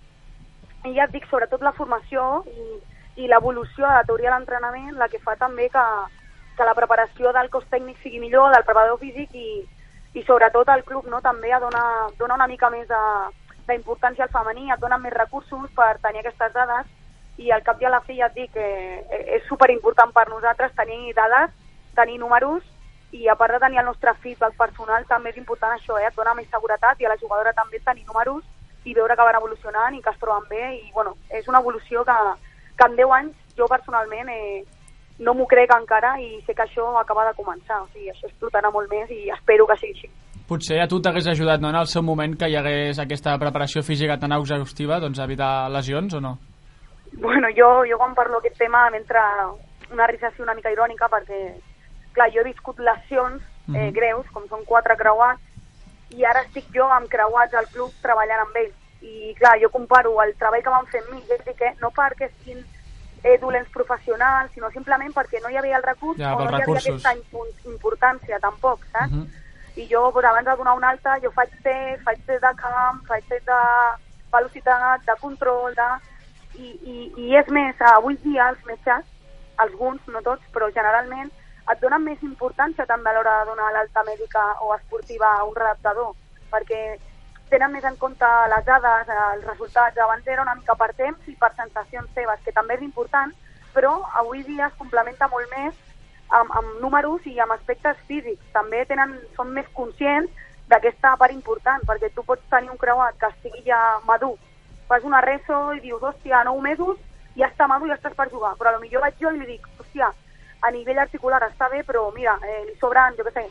i ja et dic, sobretot la formació i, i l'evolució de la teoria de l'entrenament la que fa també que, que la preparació del cos tècnic sigui millor, del preparador físic i, i sobretot el club no, també dona, dona una mica més d'importància al femení, et dona més recursos per tenir aquestes dades. I al cap i a la fi ja et dic que eh, és superimportant per nosaltres tenir dades, tenir números i a part de tenir el nostre feedback personal també és important això, eh? et dona més seguretat i a la jugadora també tenir números i veure que van evolucionant i que es troben bé i bueno, és una evolució que, que en 10 anys jo personalment eh, no m'ho crec encara i sé que això acaba de començar, o sigui, això explotarà molt més i espero que sigui així. potser a tu t'hagués ajudat no, en el seu moment que hi hagués aquesta preparació física tan exhaustiva doncs, evitar lesions o no? Bueno, jo, jo quan parlo aquest tema m'entra una rissació una mica irònica perquè, clar, jo he viscut lesions eh, greus, com són quatre creuats, i ara estic jo amb creuats al club treballant amb ells. I clar, jo comparo el treball que van fer amb mi, i dic que no perquè siguin eh, dolents professionals, sinó simplement perquè no hi havia el recurs Ja, o no pels hi havia recursos. aquesta importància tampoc, saps? Mhm. i jo pues, abans de donar un alta jo faig test, faig test de camp, faig test de velocitat, de control, de... I, i, i és més, avui dia els metges, alguns, no tots, però generalment et donen més importància també a l'hora de donar l'alta mèdica o esportiva a un redactador, perquè tenen més en compte les dades, els resultats. Abans era una mica per temps i per sensacions seves, que també és important, però avui dia es complementa molt més amb, amb números i amb aspectes físics. També tenen, són més conscients d'aquesta part important, perquè tu pots tenir un creuat que estigui ja madur, fas una reso i dius, hòstia, nou mesos, ja està madur ja estàs per jugar. Però a lo millor vaig jo i li dic, hòstia, a nivell articular està bé, però mira, eh, li sobren, jo què sé,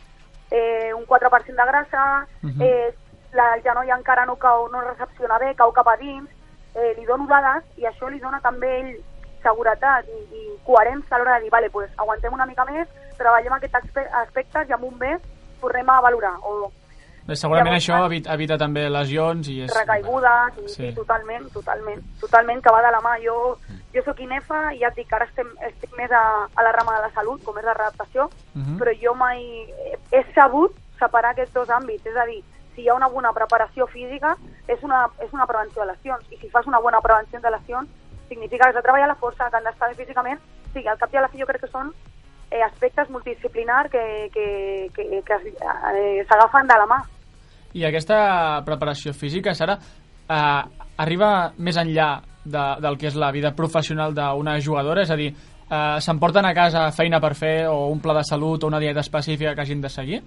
eh, un 4% de grassa, Mhm. eh, la, el genoll encara no cau, no recepciona bé, cau cap a dins, eh, li dono dades i això li dona també ell seguretat i, i coherència a l'hora de dir, vale, pues, aguantem una mica més, treballem aquests aspe- aspectes i amb un mes tornem a valorar. O Bé, segurament això evita, evita també lesions i és... recaigudes, i, Sí. sí, totalment, totalment, totalment, que va de la mà. Jo, jo sóc INEFA i ja et dic que ara estem, estic més a, a la rama de la salut, com és la redactació, Mhm. però jo mai he, sabut separar aquests dos àmbits, és a dir, si hi ha una bona preparació física, és una, és una prevenció de lesions, i si fas una bona prevenció de lesions, significa que has de treballar la força, que han d'estar bé físicament, sí, al cap i a la fi jo crec que són eh, aspectes multidisciplinars que, que, que, que eh, s'agafen de la mà. I aquesta preparació física, Sara, eh, arriba més enllà de, del que és la vida professional d'una jugadora? És a dir, eh, s'emporten a casa feina per fer o un pla de salut o una dieta específica que hagin de seguir?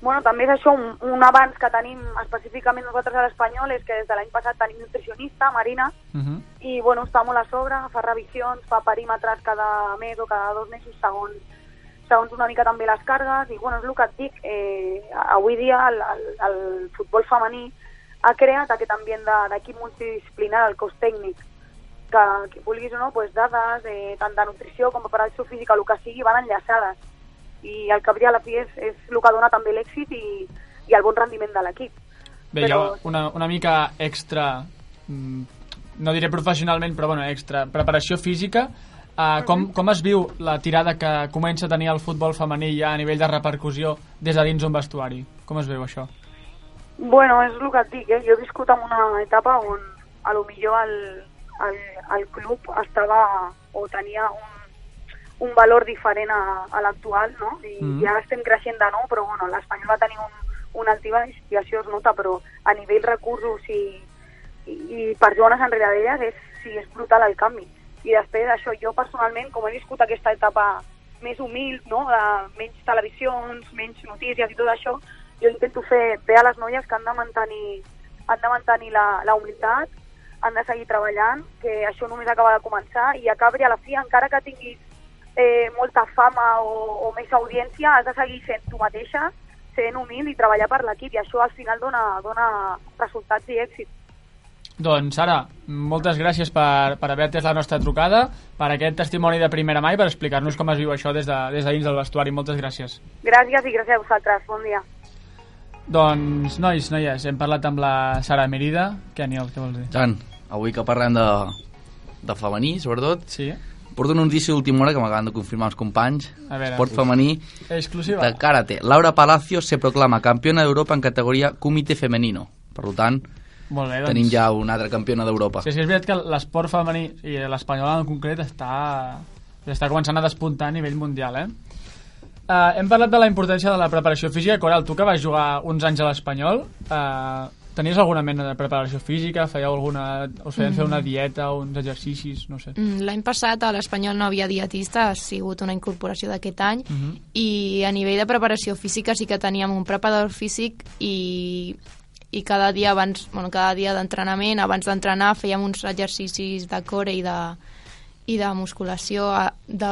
Bueno, també és això, un, un avanç que tenim específicament nosaltres a l'Espanyol és que des de l'any passat tenim nutricionista, Marina, Uh -huh. i bueno, està molt a sobre, fa revisions, fa perímetres cada mes o cada dos mesos segons, segons una mica també les càrregues, i bueno, és el que et dic, eh, avui dia el, el, el futbol femení ha creat aquest ambient de- d'equip multidisciplinar, el cos tècnic, que, que vulguis o no, pues, dades, eh, tant de nutrició com preparació física, el que sigui, van enllaçades. I al cap i a la fi és, és el que dona també l'èxit i, i el bon rendiment de l'equip. Bé, ha una, una mica extra, mm, no diré professionalment, però bueno, extra, preparació física. Uh, com, com es viu la tirada que comença a tenir el futbol femení ja a nivell de repercussió des de dins un vestuari? Com es veu això? Bueno, és el que et dic, eh? jo he viscut en una etapa on a lo millor el, el, el club estava o tenia un, un valor diferent a, a l'actual, no? I, mm. i ara estem creixent de nou, però bueno, l'Espanyol va tenir un, un alt i això es nota, però a nivell recursos i, i, i persones enrere d'elles és, sí, és brutal el canvi. I després això, jo personalment, com he viscut aquesta etapa més humil, no? de menys televisions, menys notícies i tot això, jo intento fer bé a les noies que han de mantenir, han de mantenir la, la humilitat, han de seguir treballant, que això només acaba de començar i acabi a la fi, encara que tinguis eh, molta fama o, o més audiència, has de seguir sent tu mateixa, sent humil i treballar per l'equip i això al final dona, dona resultats i èxit. Doncs, Sara, moltes gràcies per, per haver atès la nostra trucada, per aquest testimoni de primera mà i per explicar-nos com es viu això des de, des de dins del vestuari. Moltes gràcies. Gràcies i gràcies a vosaltres. Bon dia. Doncs, nois, noies, hem parlat amb la Sara Merida. Què, Aniel, què vols dir? Jan, avui que parlem de, de femení, sobretot, sí. porto una notícia d'última hora que m'acaben de confirmar els companys. A veure. Esport femení Exclusiva. de karate. Laura Palacio se proclama campiona d'Europa en categoria comité femenino. Per tant, Molt bé, doncs. tenim ja una altra campiona d'Europa. Sí, sí, és veritat que l'esport femení i l'espanyol en concret està, està començant a despuntar a nivell mundial, eh? Uh, hem parlat de la importància de la preparació física. Coral, tu que vas jugar uns anys a l'Espanyol, uh, tenies alguna mena de preparació física? Fèieu alguna... us feien fer Mm. una dieta, uns exercicis, no sé? Mm, L'any passat a l'Espanyol no havia dietista, ha sigut una incorporació d'aquest any, Mhm. i a nivell de preparació física sí que teníem un preparador físic i, i cada dia abans, bueno, cada dia d'entrenament, abans d'entrenar fèiem uns exercicis de core i de, i de musculació. A- De,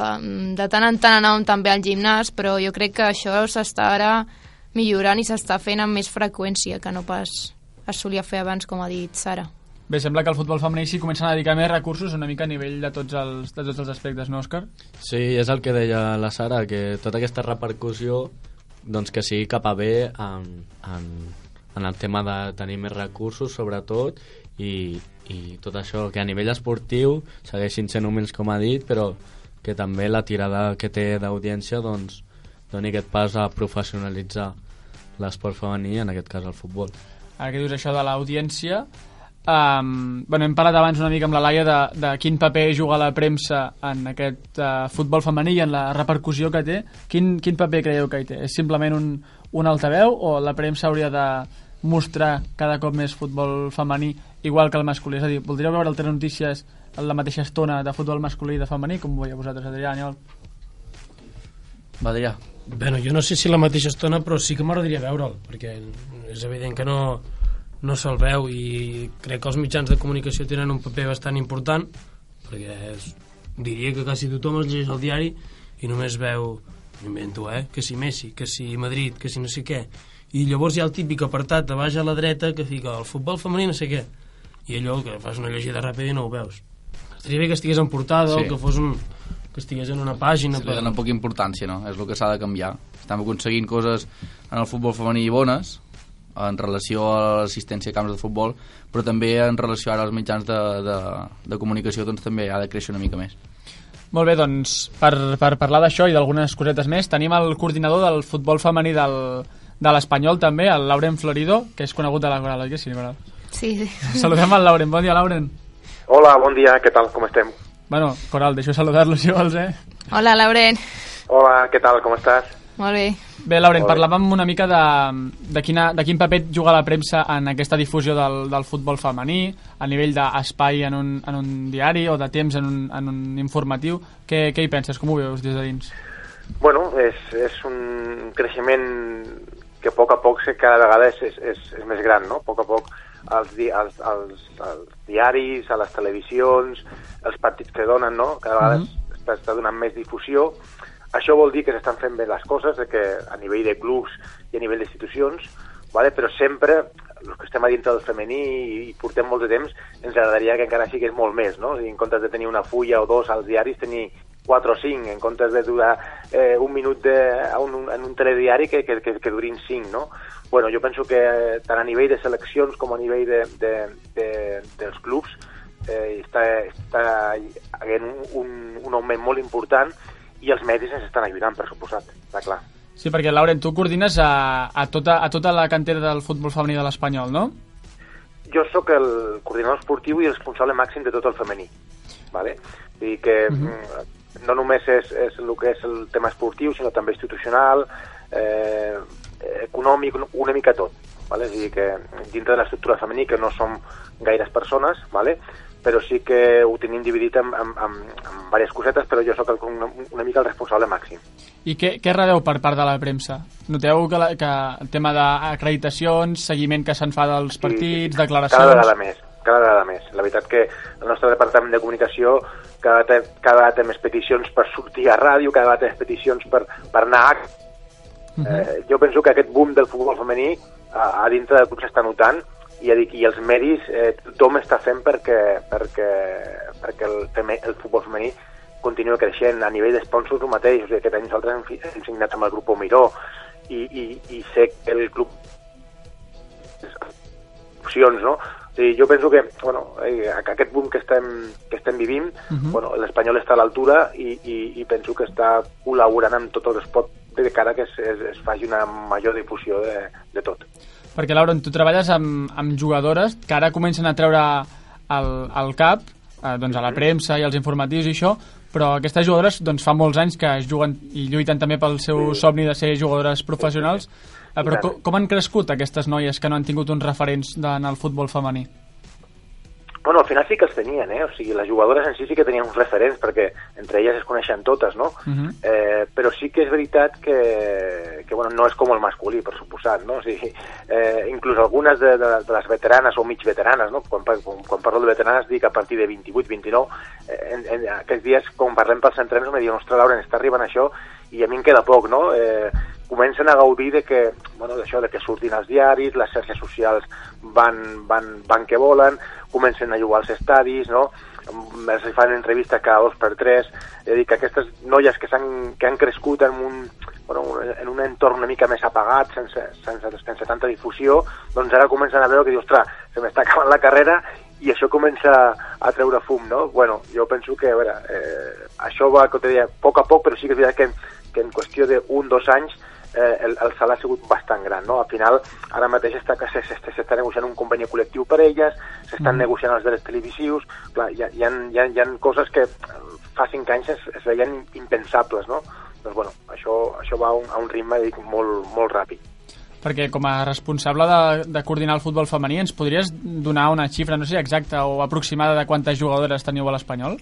de tant en tant anàvem també al gimnàs, però jo crec que això s'està ara millorant i s'està fent amb més freqüència que no pas es solia fer abans, com ha dit Sara. Bé, sembla que el futbol femení s'hi comença a dedicar més recursos una mica a nivell de tots els, de tots els aspectes, no, Òscar? Sí, és el que deia la Sara, que tota aquesta repercussió doncs que sigui cap a bé en, en, en el tema de tenir més recursos, sobretot, i, i tot això, que a nivell esportiu segueixin sent humils, com ha dit, però que també la tirada que té d'audiència doncs, doni aquest pas a professionalitzar l'esport femení, en aquest cas el futbol. Ara que dius això de l'audiència, um, bueno, hem parlat abans una mica amb la Laia de, de quin paper juga la premsa en aquest uh, futbol femení i en la repercussió que té. Quin, quin paper creieu que hi té? És simplement un, un altaveu o la premsa hauria de mostrar cada cop més futbol femení igual que el masculí? És a dir, voldríeu veure altres notícies a la mateixa estona de futbol masculí i de femení, com ho veieu vosaltres, Adrià, Aniol? Va, Adrià. Bueno, jo no sé si la mateixa estona, però sí que m'agradaria veure'l, perquè és evident que no, no se'l veu i crec que els mitjans de comunicació tenen un paper bastant important, perquè és, diria que quasi tothom es llegeix el diari i només veu, invento, eh, que si Messi, que si Madrid, que si no sé què, i llavors hi ha el típic apartat de baix a la dreta que fica el futbol femení no sé què, i allò que fas una llegida ràpida i no ho veus. Estaria bé que estigués en portada sí. o que fos un, que estigués en una pàgina. Se li dona poca importància, no? És el que s'ha de canviar. Estem aconseguint coses en el futbol femení bones, en relació a l'assistència a camps de futbol, però també en relació ara als mitjans de, de, de comunicació doncs també ha de créixer una mica més. Molt bé, doncs, per, per parlar d'això i d'algunes cosetes més, tenim el coordinador del futbol femení del, de l'Espanyol també, el Lauren Florido, que és conegut de la Coral, oi que sí, Coral? Sí, sí. Saludem al Lauren. Bon dia, Lauren. Hola, bon dia, què tal, com estem? Bueno, Coral, deixo saludar-lo si vols, eh? Hola, Lauren. Hola, què tal, com estàs? Molt bé. Bé, Lauren, parlàvem una mica de, de, quina, de quin paper juga la premsa en aquesta difusió del, del futbol femení, a nivell d'espai en, un, en un diari o de temps en un, en un informatiu. Què, què hi penses? Com ho veus des de dins? Bueno, és, és un creixement que a poc a poc cada vegada és, és, és, és més gran, no? A poc a poc els, di, els, els, els diaris, a les televisions, els partits que donen, no? Cada vegada mm -hmm. està donant més difusió això vol dir que s'estan fent bé les coses, de que a nivell de clubs i a nivell d'institucions, vale? però sempre, els que estem a dintre del femení i portem molt de temps, ens agradaria que encara sigués molt més, no? I en comptes de tenir una fulla o dos als diaris, tenir 4 o 5, en comptes de durar eh, un minut de, un, en un telediari que, que, que, que durin 5, no? Bueno, jo penso que tant a nivell de seleccions com a nivell de, de, de, dels clubs eh, està, està havent un, un, augment molt important i els medis ens estan ajudant, per suposat, està clar. Sí, perquè, Lauren, tu coordines a, a, tota, a tota la cantera del futbol femení de l'Espanyol, no? Jo sóc el coordinador esportiu i responsable màxim de tot el femení. ¿vale? I que uh mhm. -huh. no només és, és el que és el tema esportiu, sinó també institucional, eh, econòmic, una mica tot. ¿vale? És a dir, que dintre de l'estructura femení, que no som gaires persones, ¿vale? però sí que ho tenim dividit en, en, en, en diverses cosetes, però jo sóc el, una, una mica el responsable màxim. I què, què rebeu per part de la premsa? Noteu que, la, que el tema d'acreditacions, seguiment que se'n fa dels partits, sí, declaracions... Cada vegada més, cada vegada més. La veritat que el nostre departament de comunicació cada, cada vegada té més peticions per sortir a ràdio, cada vegada té més peticions per, per anar a... Uh -huh. eh, jo penso que aquest boom del futbol femení a, a dintre del club s'està notant i, ja dic, i els medis eh, tothom està fent perquè, perquè, perquè el, feme, el futbol femení continua creixent a nivell d'esponsors el mateix, o sigui, aquest any nosaltres hem, hem signat amb el grup Miró i, i, i sé que el club opcions, no? O sigui, jo penso que, bueno, eh, aquest boom que estem, que estem vivint, uh -huh. bueno, l'Espanyol està a l'altura i, i, i penso que està col·laborant amb tot el esport de cara que es, es, es faci una major difusió de, de tot. Perquè, Laura, tu treballes amb, amb jugadores que ara comencen a treure al, al cap, eh, doncs a la premsa i als informatius i això, però aquestes jugadores doncs, fa molts anys que es juguen i lluiten també pel seu sí. somni de ser jugadores professionals. Eh, però com, com han crescut aquestes noies que no han tingut uns referents en el futbol femení? Bueno, al final sí que els tenien, eh? O sigui, les jugadores en sí sí que tenien uns referents, perquè entre elles es coneixen totes, no? Uh -huh. eh, però sí que és veritat que, que bueno, no és com el masculí, per suposat, no? O sigui, eh, inclús algunes de, de, de les veteranes o mig veteranes, no? Quan, quan, quan parlo de veteranes dic a partir de 28, 29, eh, en, en aquests dies, quan parlem pels entrenos, me diuen, ostres, Laura, està arribant això, i a mi em queda poc, no? Eh, comencen a gaudir de que, bueno, d'això, de que surtin als diaris, les xarxes socials van, van, van que volen, comencen a jugar als estadis, no? es fan entrevistes cada dos per tres, és a dir, que aquestes noies que, han, que han crescut en un, bueno, en un entorn una mica més apagat, sense, sense, sense tanta difusió, doncs ara comencen a veure que ostres, se m'està acabant la carrera i això comença a treure fum, no? Bueno, jo penso que, a veure, eh, això va, com te deia, a poc a poc, però sí que és veritat que, que en qüestió d'un, dos anys, eh, el, el salt ha sigut bastant gran, no? Al final, ara mateix està, s'està negociant un conveni col·lectiu per elles, s'estan mm. negociant els drets televisius, clar, hi ha, hi, ha, hi, ha, hi ha coses que fa cinc anys es, es veien impensables, no? Doncs, bueno, això, això va a un, a un ritme, dic, molt, molt ràpid. Perquè com a responsable de, de coordinar el futbol femení, ens podries donar una xifra, no sé exacta o aproximada de quantes jugadores teniu a l'Espanyol?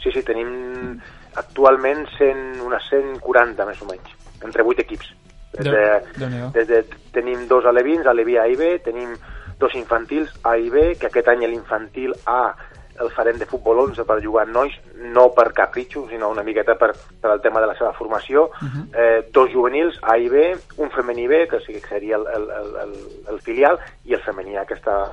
Sí, sí, tenim actualment 100, unes 140 més o menys entre vuit equips. Des de, des de, tenim dos alevins, aleví A i B, tenim dos infantils A i B, que aquest any l'infantil A el farem de futbol 11 per jugar amb nois, no per capritxo, sinó una miqueta per, per el tema de la seva formació. Uh -huh. eh, dos juvenils, A i B, un femení B, que, que seria el, el, el, el filial, i el femení A, que està...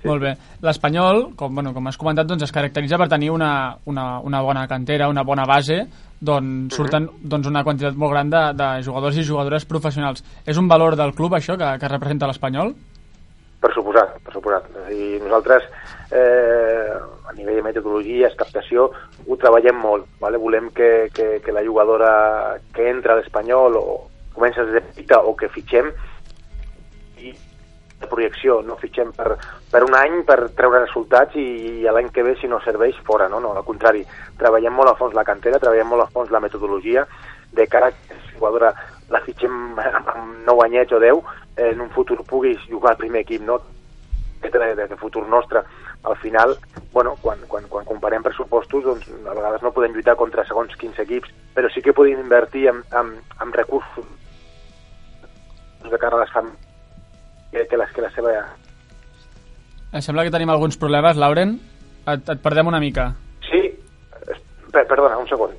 Sí. Molt bé. L'Espanyol, com, bueno, com has comentat, doncs es caracteritza per tenir una, una, una bona cantera, una bona base, doncs surten uh -huh. doncs, una quantitat molt gran de, de jugadors i jugadores professionals. És un valor del club, això, que, que representa l'Espanyol? Per suposat, per suposat. I nosaltres, eh, a nivell de metodologia, captació, ho treballem molt. Vale? Volem que, que, que la jugadora que entra a l'Espanyol o comença des de petita o que fitxem de projecció, no fitxem per, per un any per treure resultats i, i l'any que ve si no serveix fora, no? no, al contrari, treballem molt a fons la cantera, treballem molt a fons la metodologia de cara a que la jugadora la fitxem amb 9 anyets o 10 en un futur puguis jugar al primer equip, no? de, de, de futur nostre. Al final, bueno, quan, quan, quan comparem pressupostos, doncs a vegades no podem lluitar contra segons quins equips, però sí que podem invertir en, en, en recursos de cara a les famílies que, que, la, que la seva... Em sembla que tenim alguns problemes, Lauren. Et, et perdem una mica. Sí? Per, perdona, un segon.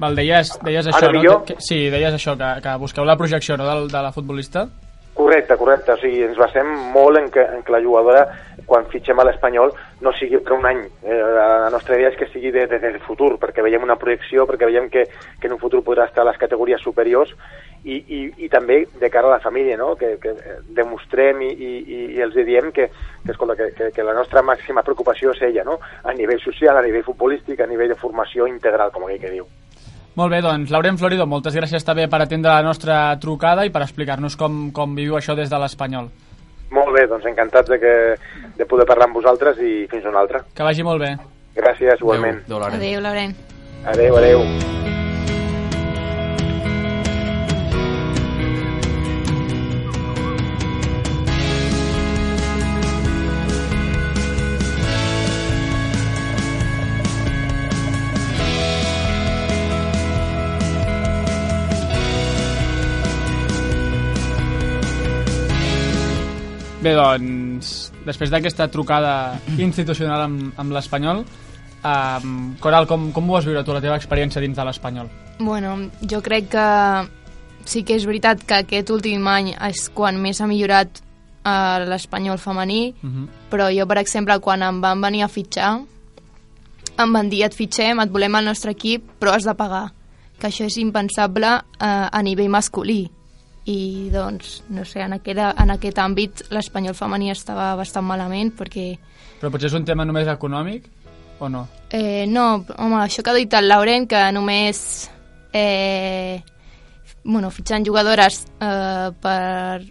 Val, deies, deies això, no? Que, que, sí, deies això, que, que busqueu la projecció no, de, de la futbolista. Correcte, correcte. O sigui, ens basem molt en que, en que la jugadora, quan fitxem a l'Espanyol, no sigui per un any. Eh, la nostra idea és que sigui de, de, de futur, perquè veiem una projecció, perquè veiem que, que en un futur podrà estar a les categories superiors i, i, i també de cara a la família, no? que, que demostrem i, i, i els diem que, que, escolta, que, que, que la nostra màxima preocupació és ella, no? a nivell social, a nivell futbolístic, a nivell de formació integral, com aquell que diu. Molt bé, doncs, Laurent Florido, moltes gràcies també per atendre la nostra trucada i per explicar-nos com, com viviu això des de l'Espanyol. Molt bé, doncs encantats de, que, de poder parlar amb vosaltres i fins una altra. Que vagi molt bé. Gràcies, igualment. Adéu, adéu Laurent. Adéu, adéu. Bé, doncs, després d'aquesta trucada institucional amb, amb l'Espanyol, um, Coral, com, com ho vas viure tu, la teva experiència dins de l'Espanyol? Bueno, jo crec que sí que és veritat que aquest últim any és quan més ha millorat uh, l'Espanyol femení, uh -huh. però jo, per exemple, quan em van venir a fitxar, em van dir, et fitxem, et volem al nostre equip, però has de pagar. Que això és impensable uh, a nivell masculí i doncs, no sé, en aquest, en aquest àmbit l'espanyol femení estava bastant malament perquè... Però potser és un tema només econòmic o no? Eh, no, home, això que ha dit el Laurent, que només eh, bueno, fitxant jugadores eh, per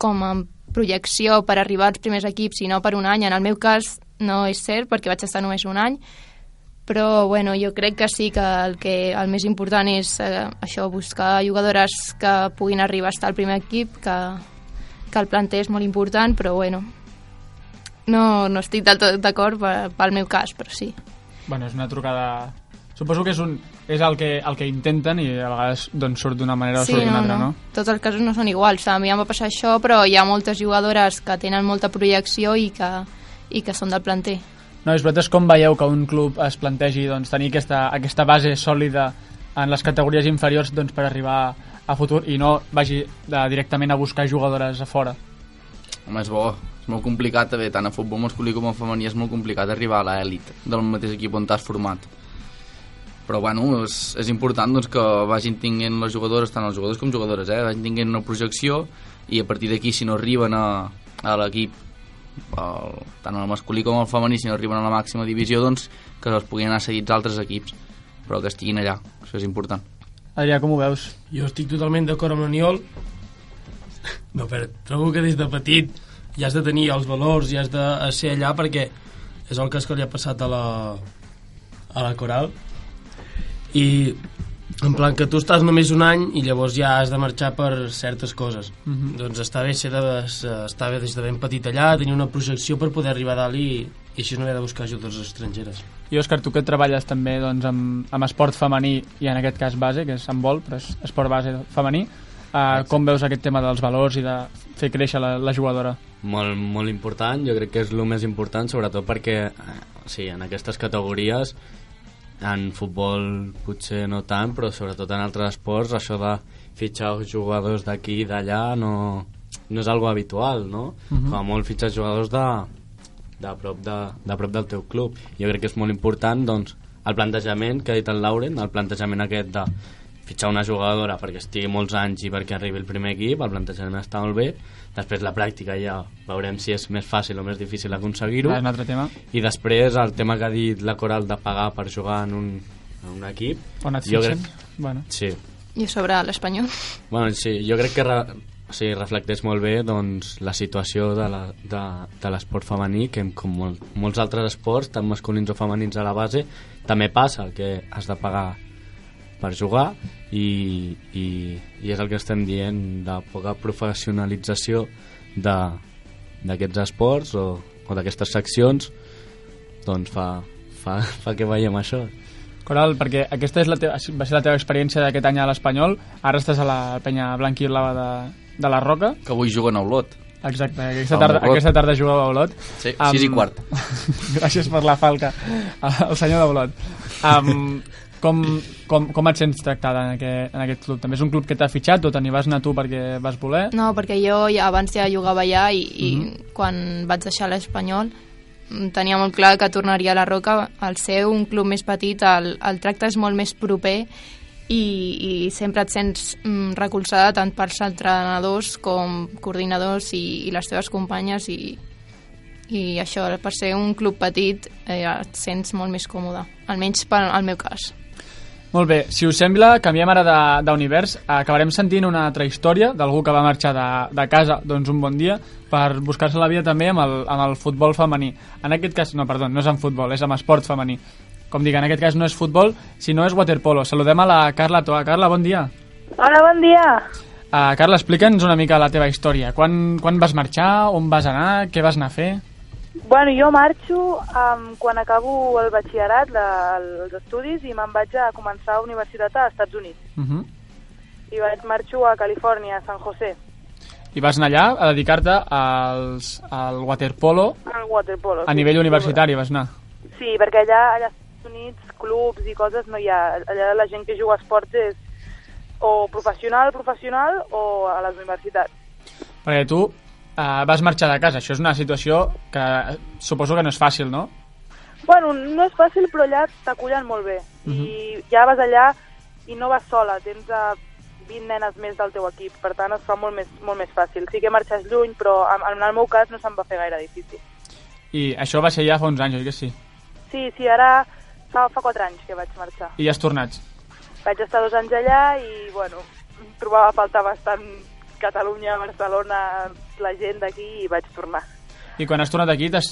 com a projecció per arribar als primers equips i no per un any, en el meu cas no és cert perquè vaig estar només un any però bueno, jo crec que sí que el, que el més important és eh, això, buscar jugadores que puguin arribar a estar al primer equip, que, que el planter és molt important, però bueno, no, no estic del tot d'acord pel meu cas, però sí. Bueno, és una trucada... Suposo que és, un, és el, que, el que intenten i a vegades doncs, surt d'una manera o sí, surt d'una no, altra, no. no? Tots els casos no són iguals. A mi em va passar això, però hi ha moltes jugadores que tenen molta projecció i que, i que són del planter. No, és veritat, com veieu que un club es plantegi doncs, tenir aquesta, aquesta base sòlida en les categories inferiors doncs, per arribar a futur i no vagi de, directament a buscar jugadores a fora. Home, és bo. És molt complicat, també, tant a futbol masculí com a femení, és molt complicat arribar a l'elit del mateix equip on t'has format. Però, bueno, és, és important doncs, que vagin tinguent les jugadores, tant els jugadors com jugadores, eh? vagin tinguent una projecció i a partir d'aquí, si no arriben a, a l'equip el, tant el masculí com el femení, si no arriben a la màxima divisió, doncs que els puguin anar seguits altres equips, però que estiguin allà, això és important. Adrià, com ho veus? Jo estic totalment d'acord amb l'Aniol. No, però trobo que des de petit ja has de tenir els valors, ja has de ser allà perquè és el cas que li ha passat a la, a la Coral i en plan que tu estàs només un any i llavors ja has de marxar per certes coses Mhm. doncs està bé ser de, estar bé des de ben petit allà tenir una projecció per poder arribar a dalt i, i així no haver de buscar ajudes estrangeres I Òscar, tu que treballes també doncs, amb, amb esport femení i en aquest cas base, que és handbol, però és esport base femení, uh, com veus aquest tema dels valors i de fer créixer la, la jugadora? Molt, molt important, jo crec que és el més important, sobretot perquè eh, o sigui, en aquestes categories en futbol potser no tant, però sobretot en altres esports això de fitxar jugadors d'aquí i d'allà no, no és algo habitual, no? Mhm. Com a molt fitxar jugadors de, de, prop de, de prop del teu club. Jo crec que és molt important doncs, el plantejament que ha dit el Lauren, el plantejament aquest de fitxar una jugadora perquè estigui molts anys i perquè arribi el primer equip, el plantejament està molt bé, després la pràctica ja veurem si és més fàcil o més difícil aconseguir-ho, Ah, un altre tema. i després el tema que ha dit la Coral de pagar per jugar en un, en un equip, On et jo fitxen? crec, Bueno. sí, I sobre l'espanyol. Bueno, sí, jo crec que re, o sigui, reflecteix molt bé doncs, la situació de la- de, de l'esport femení, que com mol, molts altres esports, tant masculins o femenins a la base, també passa que has de pagar per jugar i, i, i és el que estem dient de poca professionalització de- d'aquests esports o, o d'aquestes seccions doncs fa, fa, fa que veiem això Coral, perquè aquesta és la teva, va ser la teva experiència d'aquest any a l'Espanyol, ara estàs a la penya blanca i blava de, de la Roca. Que avui juguen a Olot. Exacte, aquesta tarda, aquesta tarda jugueu a Olot. Sí, sis i quart. Gràcies per la falca, el senyor d'Olot. Um, com, com, com et sents tractada en aquest, en aquest club? També és un club que t'ha fitxat o te n'hi vas anar tu perquè vas voler? No, perquè jo ja, abans ja jugava allà i, i Mhm. quan vaig deixar l'Espanyol mm, tenia molt clar que tornaria a la Roca. Al ser un club més petit, el, el tracte és molt més proper i, i sempre et sents mm, recolzada tant pels entrenadors com coordinadors i, i les teves companyes i, i això, per ser un club petit eh, et sents molt més còmode, almenys per, al meu cas. Molt bé, si us sembla, canviem ara d'univers. Acabarem sentint una altra història d'algú que va marxar de, de casa doncs un bon dia per buscar-se la vida també amb el, amb el futbol femení. En aquest cas, no, perdó, no és amb futbol, és amb esport femení. Com dic, en aquest cas no és futbol, sinó és waterpolo. Saludem a la Carla Toa. Carla, bon dia. Hola, bon dia. Uh, Carla, explica'ns una mica la teva història. Quan, quan vas marxar, on vas anar, què vas anar a fer? Bueno, jo marxo um, quan acabo el batxillerat, la, els estudis, i me'n vaig a començar a universitat als Estats Units. Uh -huh. I vaig marxo a Califòrnia, a San José, I vas anar allà a dedicar-te als, al waterpolo al waterpolo. a sí. nivell universitari, vas anar. Sí, perquè allà, allà als Estats Units, clubs i coses no hi ha. Allà la gent que juga a esports és o professional, professional, o a les universitats. Perquè tu uh, vas marxar de casa. Això és una situació que suposo que no és fàcil, no? Bueno, no és fàcil, però allà t'acullen molt bé. I ja vas allà i no vas sola, tens a 20 nenes més del teu equip, per tant es fa molt més, molt més fàcil. Sí que marxes lluny, però en, en el meu cas no se'm va fer gaire difícil. I això va ser ja fa uns anys, oi que sí? Sí, sí, ara fa, fa 4 anys que vaig marxar. I has tornat. Vaig estar dos anys allà i, bueno, trobava a faltar bastant Catalunya, Barcelona, la gent d'aquí i vaig tornar. I quan has tornat aquí t'has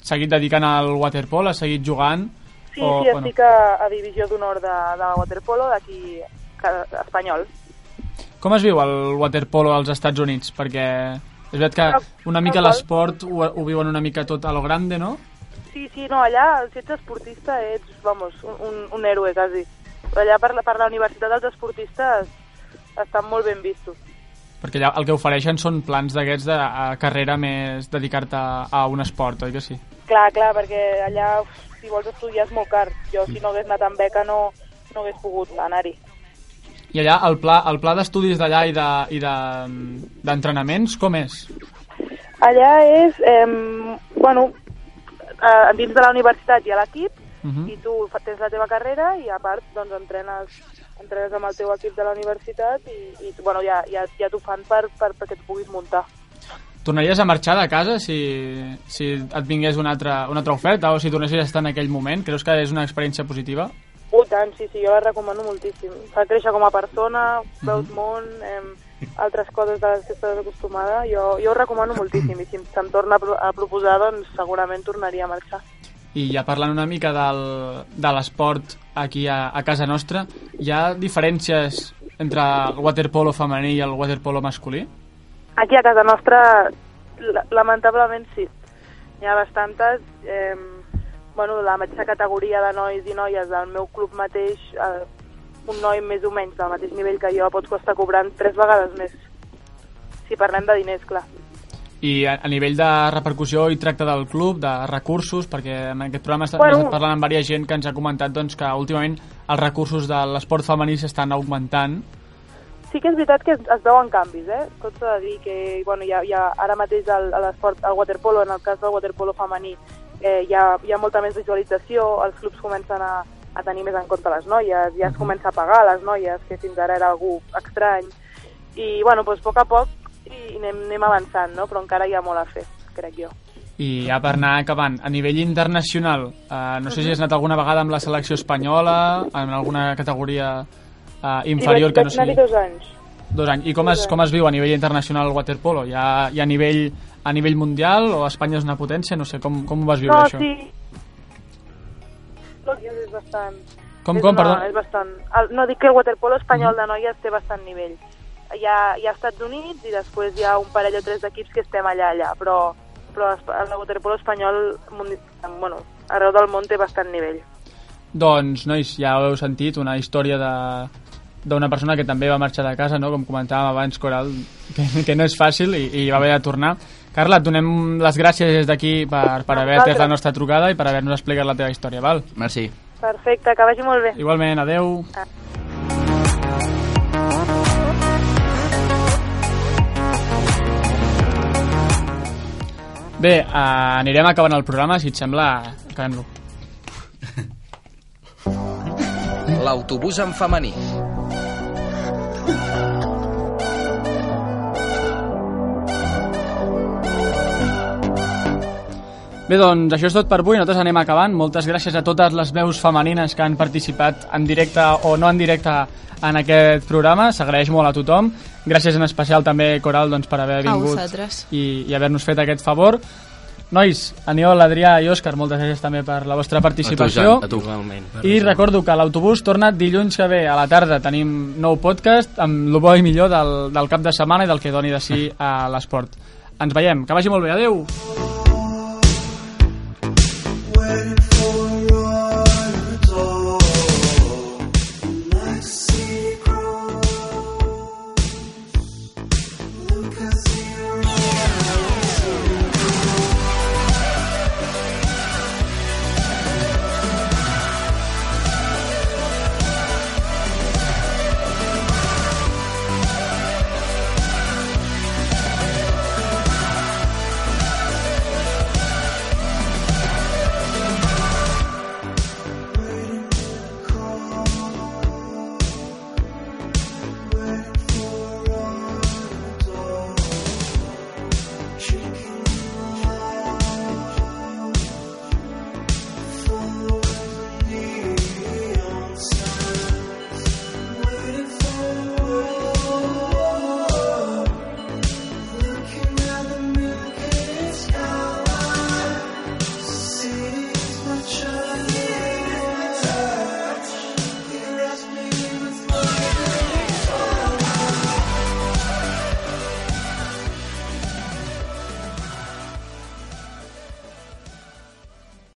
seguit dedicant al waterpolo, has seguit jugant? Sí, sí, estic a, a divisió d'honor de, de waterpolo d'aquí espanyol. Com es viu el waterpolo als Estats Units? Perquè és veritat que una mica l'esport ho, ho viuen una mica tot a lo grande, no? Sí, sí, no, allà, si ets esportista, ets, vamos, un, un, héroe, quasi. Allà per la, per la universitat dels esportistes estan molt ben vistos. Perquè allà el que ofereixen són plans d'aquests de a carrera més dedicar-te a, a un esport, oi que sí? Clar, clar, perquè allà, uf, si vols estudiar és molt car. Jo, si no hagués anat amb beca, no, no hagués pogut anar-hi. I allà, el pla, el pla d'estudis d'allà i de- i de- d'entrenaments, de, com és? Allà és, eh, bueno, eh, dins de la universitat hi ha l'equip Uh -huh. i tu tens la teva carrera i a part doncs entrenes, entrenes amb el teu equip de la universitat i, i bueno, ja, ja, ja t'ho fan per, per, perquè t'ho puguis muntar. Tornaries a marxar de casa si, si et vingués una altra, una altra oferta o si tornessis a estar en aquell moment? Creus que és una experiència positiva? Uh, tant, sí, sí, jo la recomano moltíssim. Fa créixer com a persona, veus món, eh, altres coses de les que estàs acostumada. Jo, jo ho recomano moltíssim i si se'm torna a, pro a proposar, doncs segurament tornaria a marxar. I ja parlant una mica del, de l'esport aquí a, a casa nostra, hi ha diferències entre el waterpolo femení i el waterpolo masculí? Aquí a casa nostra, la- lamentablement sí. N'hi ha bastantes. Eh, bueno, la mateixa categoria de nois i noies del meu club mateix, eh, un noi més o menys del mateix nivell que jo pot costar cobrant tres vegades més. Si parlem de diners, clar. I a, a nivell de repercussió i tracte del club, de recursos, perquè en aquest programa estem Bueno. bueno. parlant amb diversa gent que ens ha comentat doncs, que últimament els recursos de l'esport femení s'estan augmentant. Sí que és veritat que es, veuen canvis, eh? Tot s'ha de dir que bueno, hi ha, hi ha ara mateix el- l'esport, al waterpolo, en el cas del waterpolo femení, eh, hi, ha, hi ha molta més visualització, els clubs comencen a, a tenir més en compte les noies, ja es comença a pagar les noies, que fins ara era algú estrany, i bueno, doncs, a poc a poc i anem, anem avançant, no? però encara hi ha molt a fer, crec jo. I ja per anar acabant, a nivell internacional, eh, no sé si has anat alguna vegada amb la selecció espanyola, en alguna categoria eh, inferior que vaig, no vaig anar-hi sigui... dos anys. Dos anys. I com es, com es viu a nivell internacional el waterpolo? Hi ha, hi ha a, nivell, a nivell mundial o Espanya és una potència? No sé, com, com ho vas viure, no, això? sí. Tot és bastant... Com, és com, una- perdó? És bastant... El, no, dic que el waterpolo espanyol de noies té bastant nivell. Hi ha, hi ha Estats Units i després hi ha un parell o tres d'equips que estem allà, allà, però, però el waterpolo espanyol, mundi- bueno, arreu del món té bastant nivell. Doncs, nois, ja ho heu sentit, una història de d'una persona que també va marxar de casa, no? com comentàvem abans, Coral, que, que no és fàcil i, i va haver de tornar. Carla, et donem les gràcies des d'aquí per, per haver atès la nostra trucada i per haver-nos explicat la teva història, val? Merci. Perfecte, que vagi molt bé. Igualment, adeu. Bé, eh, anirem acabant el programa, si et sembla, acabem-lo. L'autobús en femení. Bé, doncs això és tot per avui, nosaltres anem acabant. Moltes gràcies a totes les veus femenines que han participat en directe o no en directe en aquest programa. S'agraeix molt a tothom. Gràcies en especial també, Coral, doncs, per haver A vingut vosaltres. i, i haver-nos fet aquest favor. Nois, Aniol, Adrià i Òscar, moltes gràcies també per la vostra participació. A tu, Igualment. I recordo que l'autobús torna dilluns que ve a la tarda. Tenim nou podcast amb el bo i millor del, del cap de setmana i del que doni de si a l'esport. Ens veiem. Que vagi molt bé. Adeu!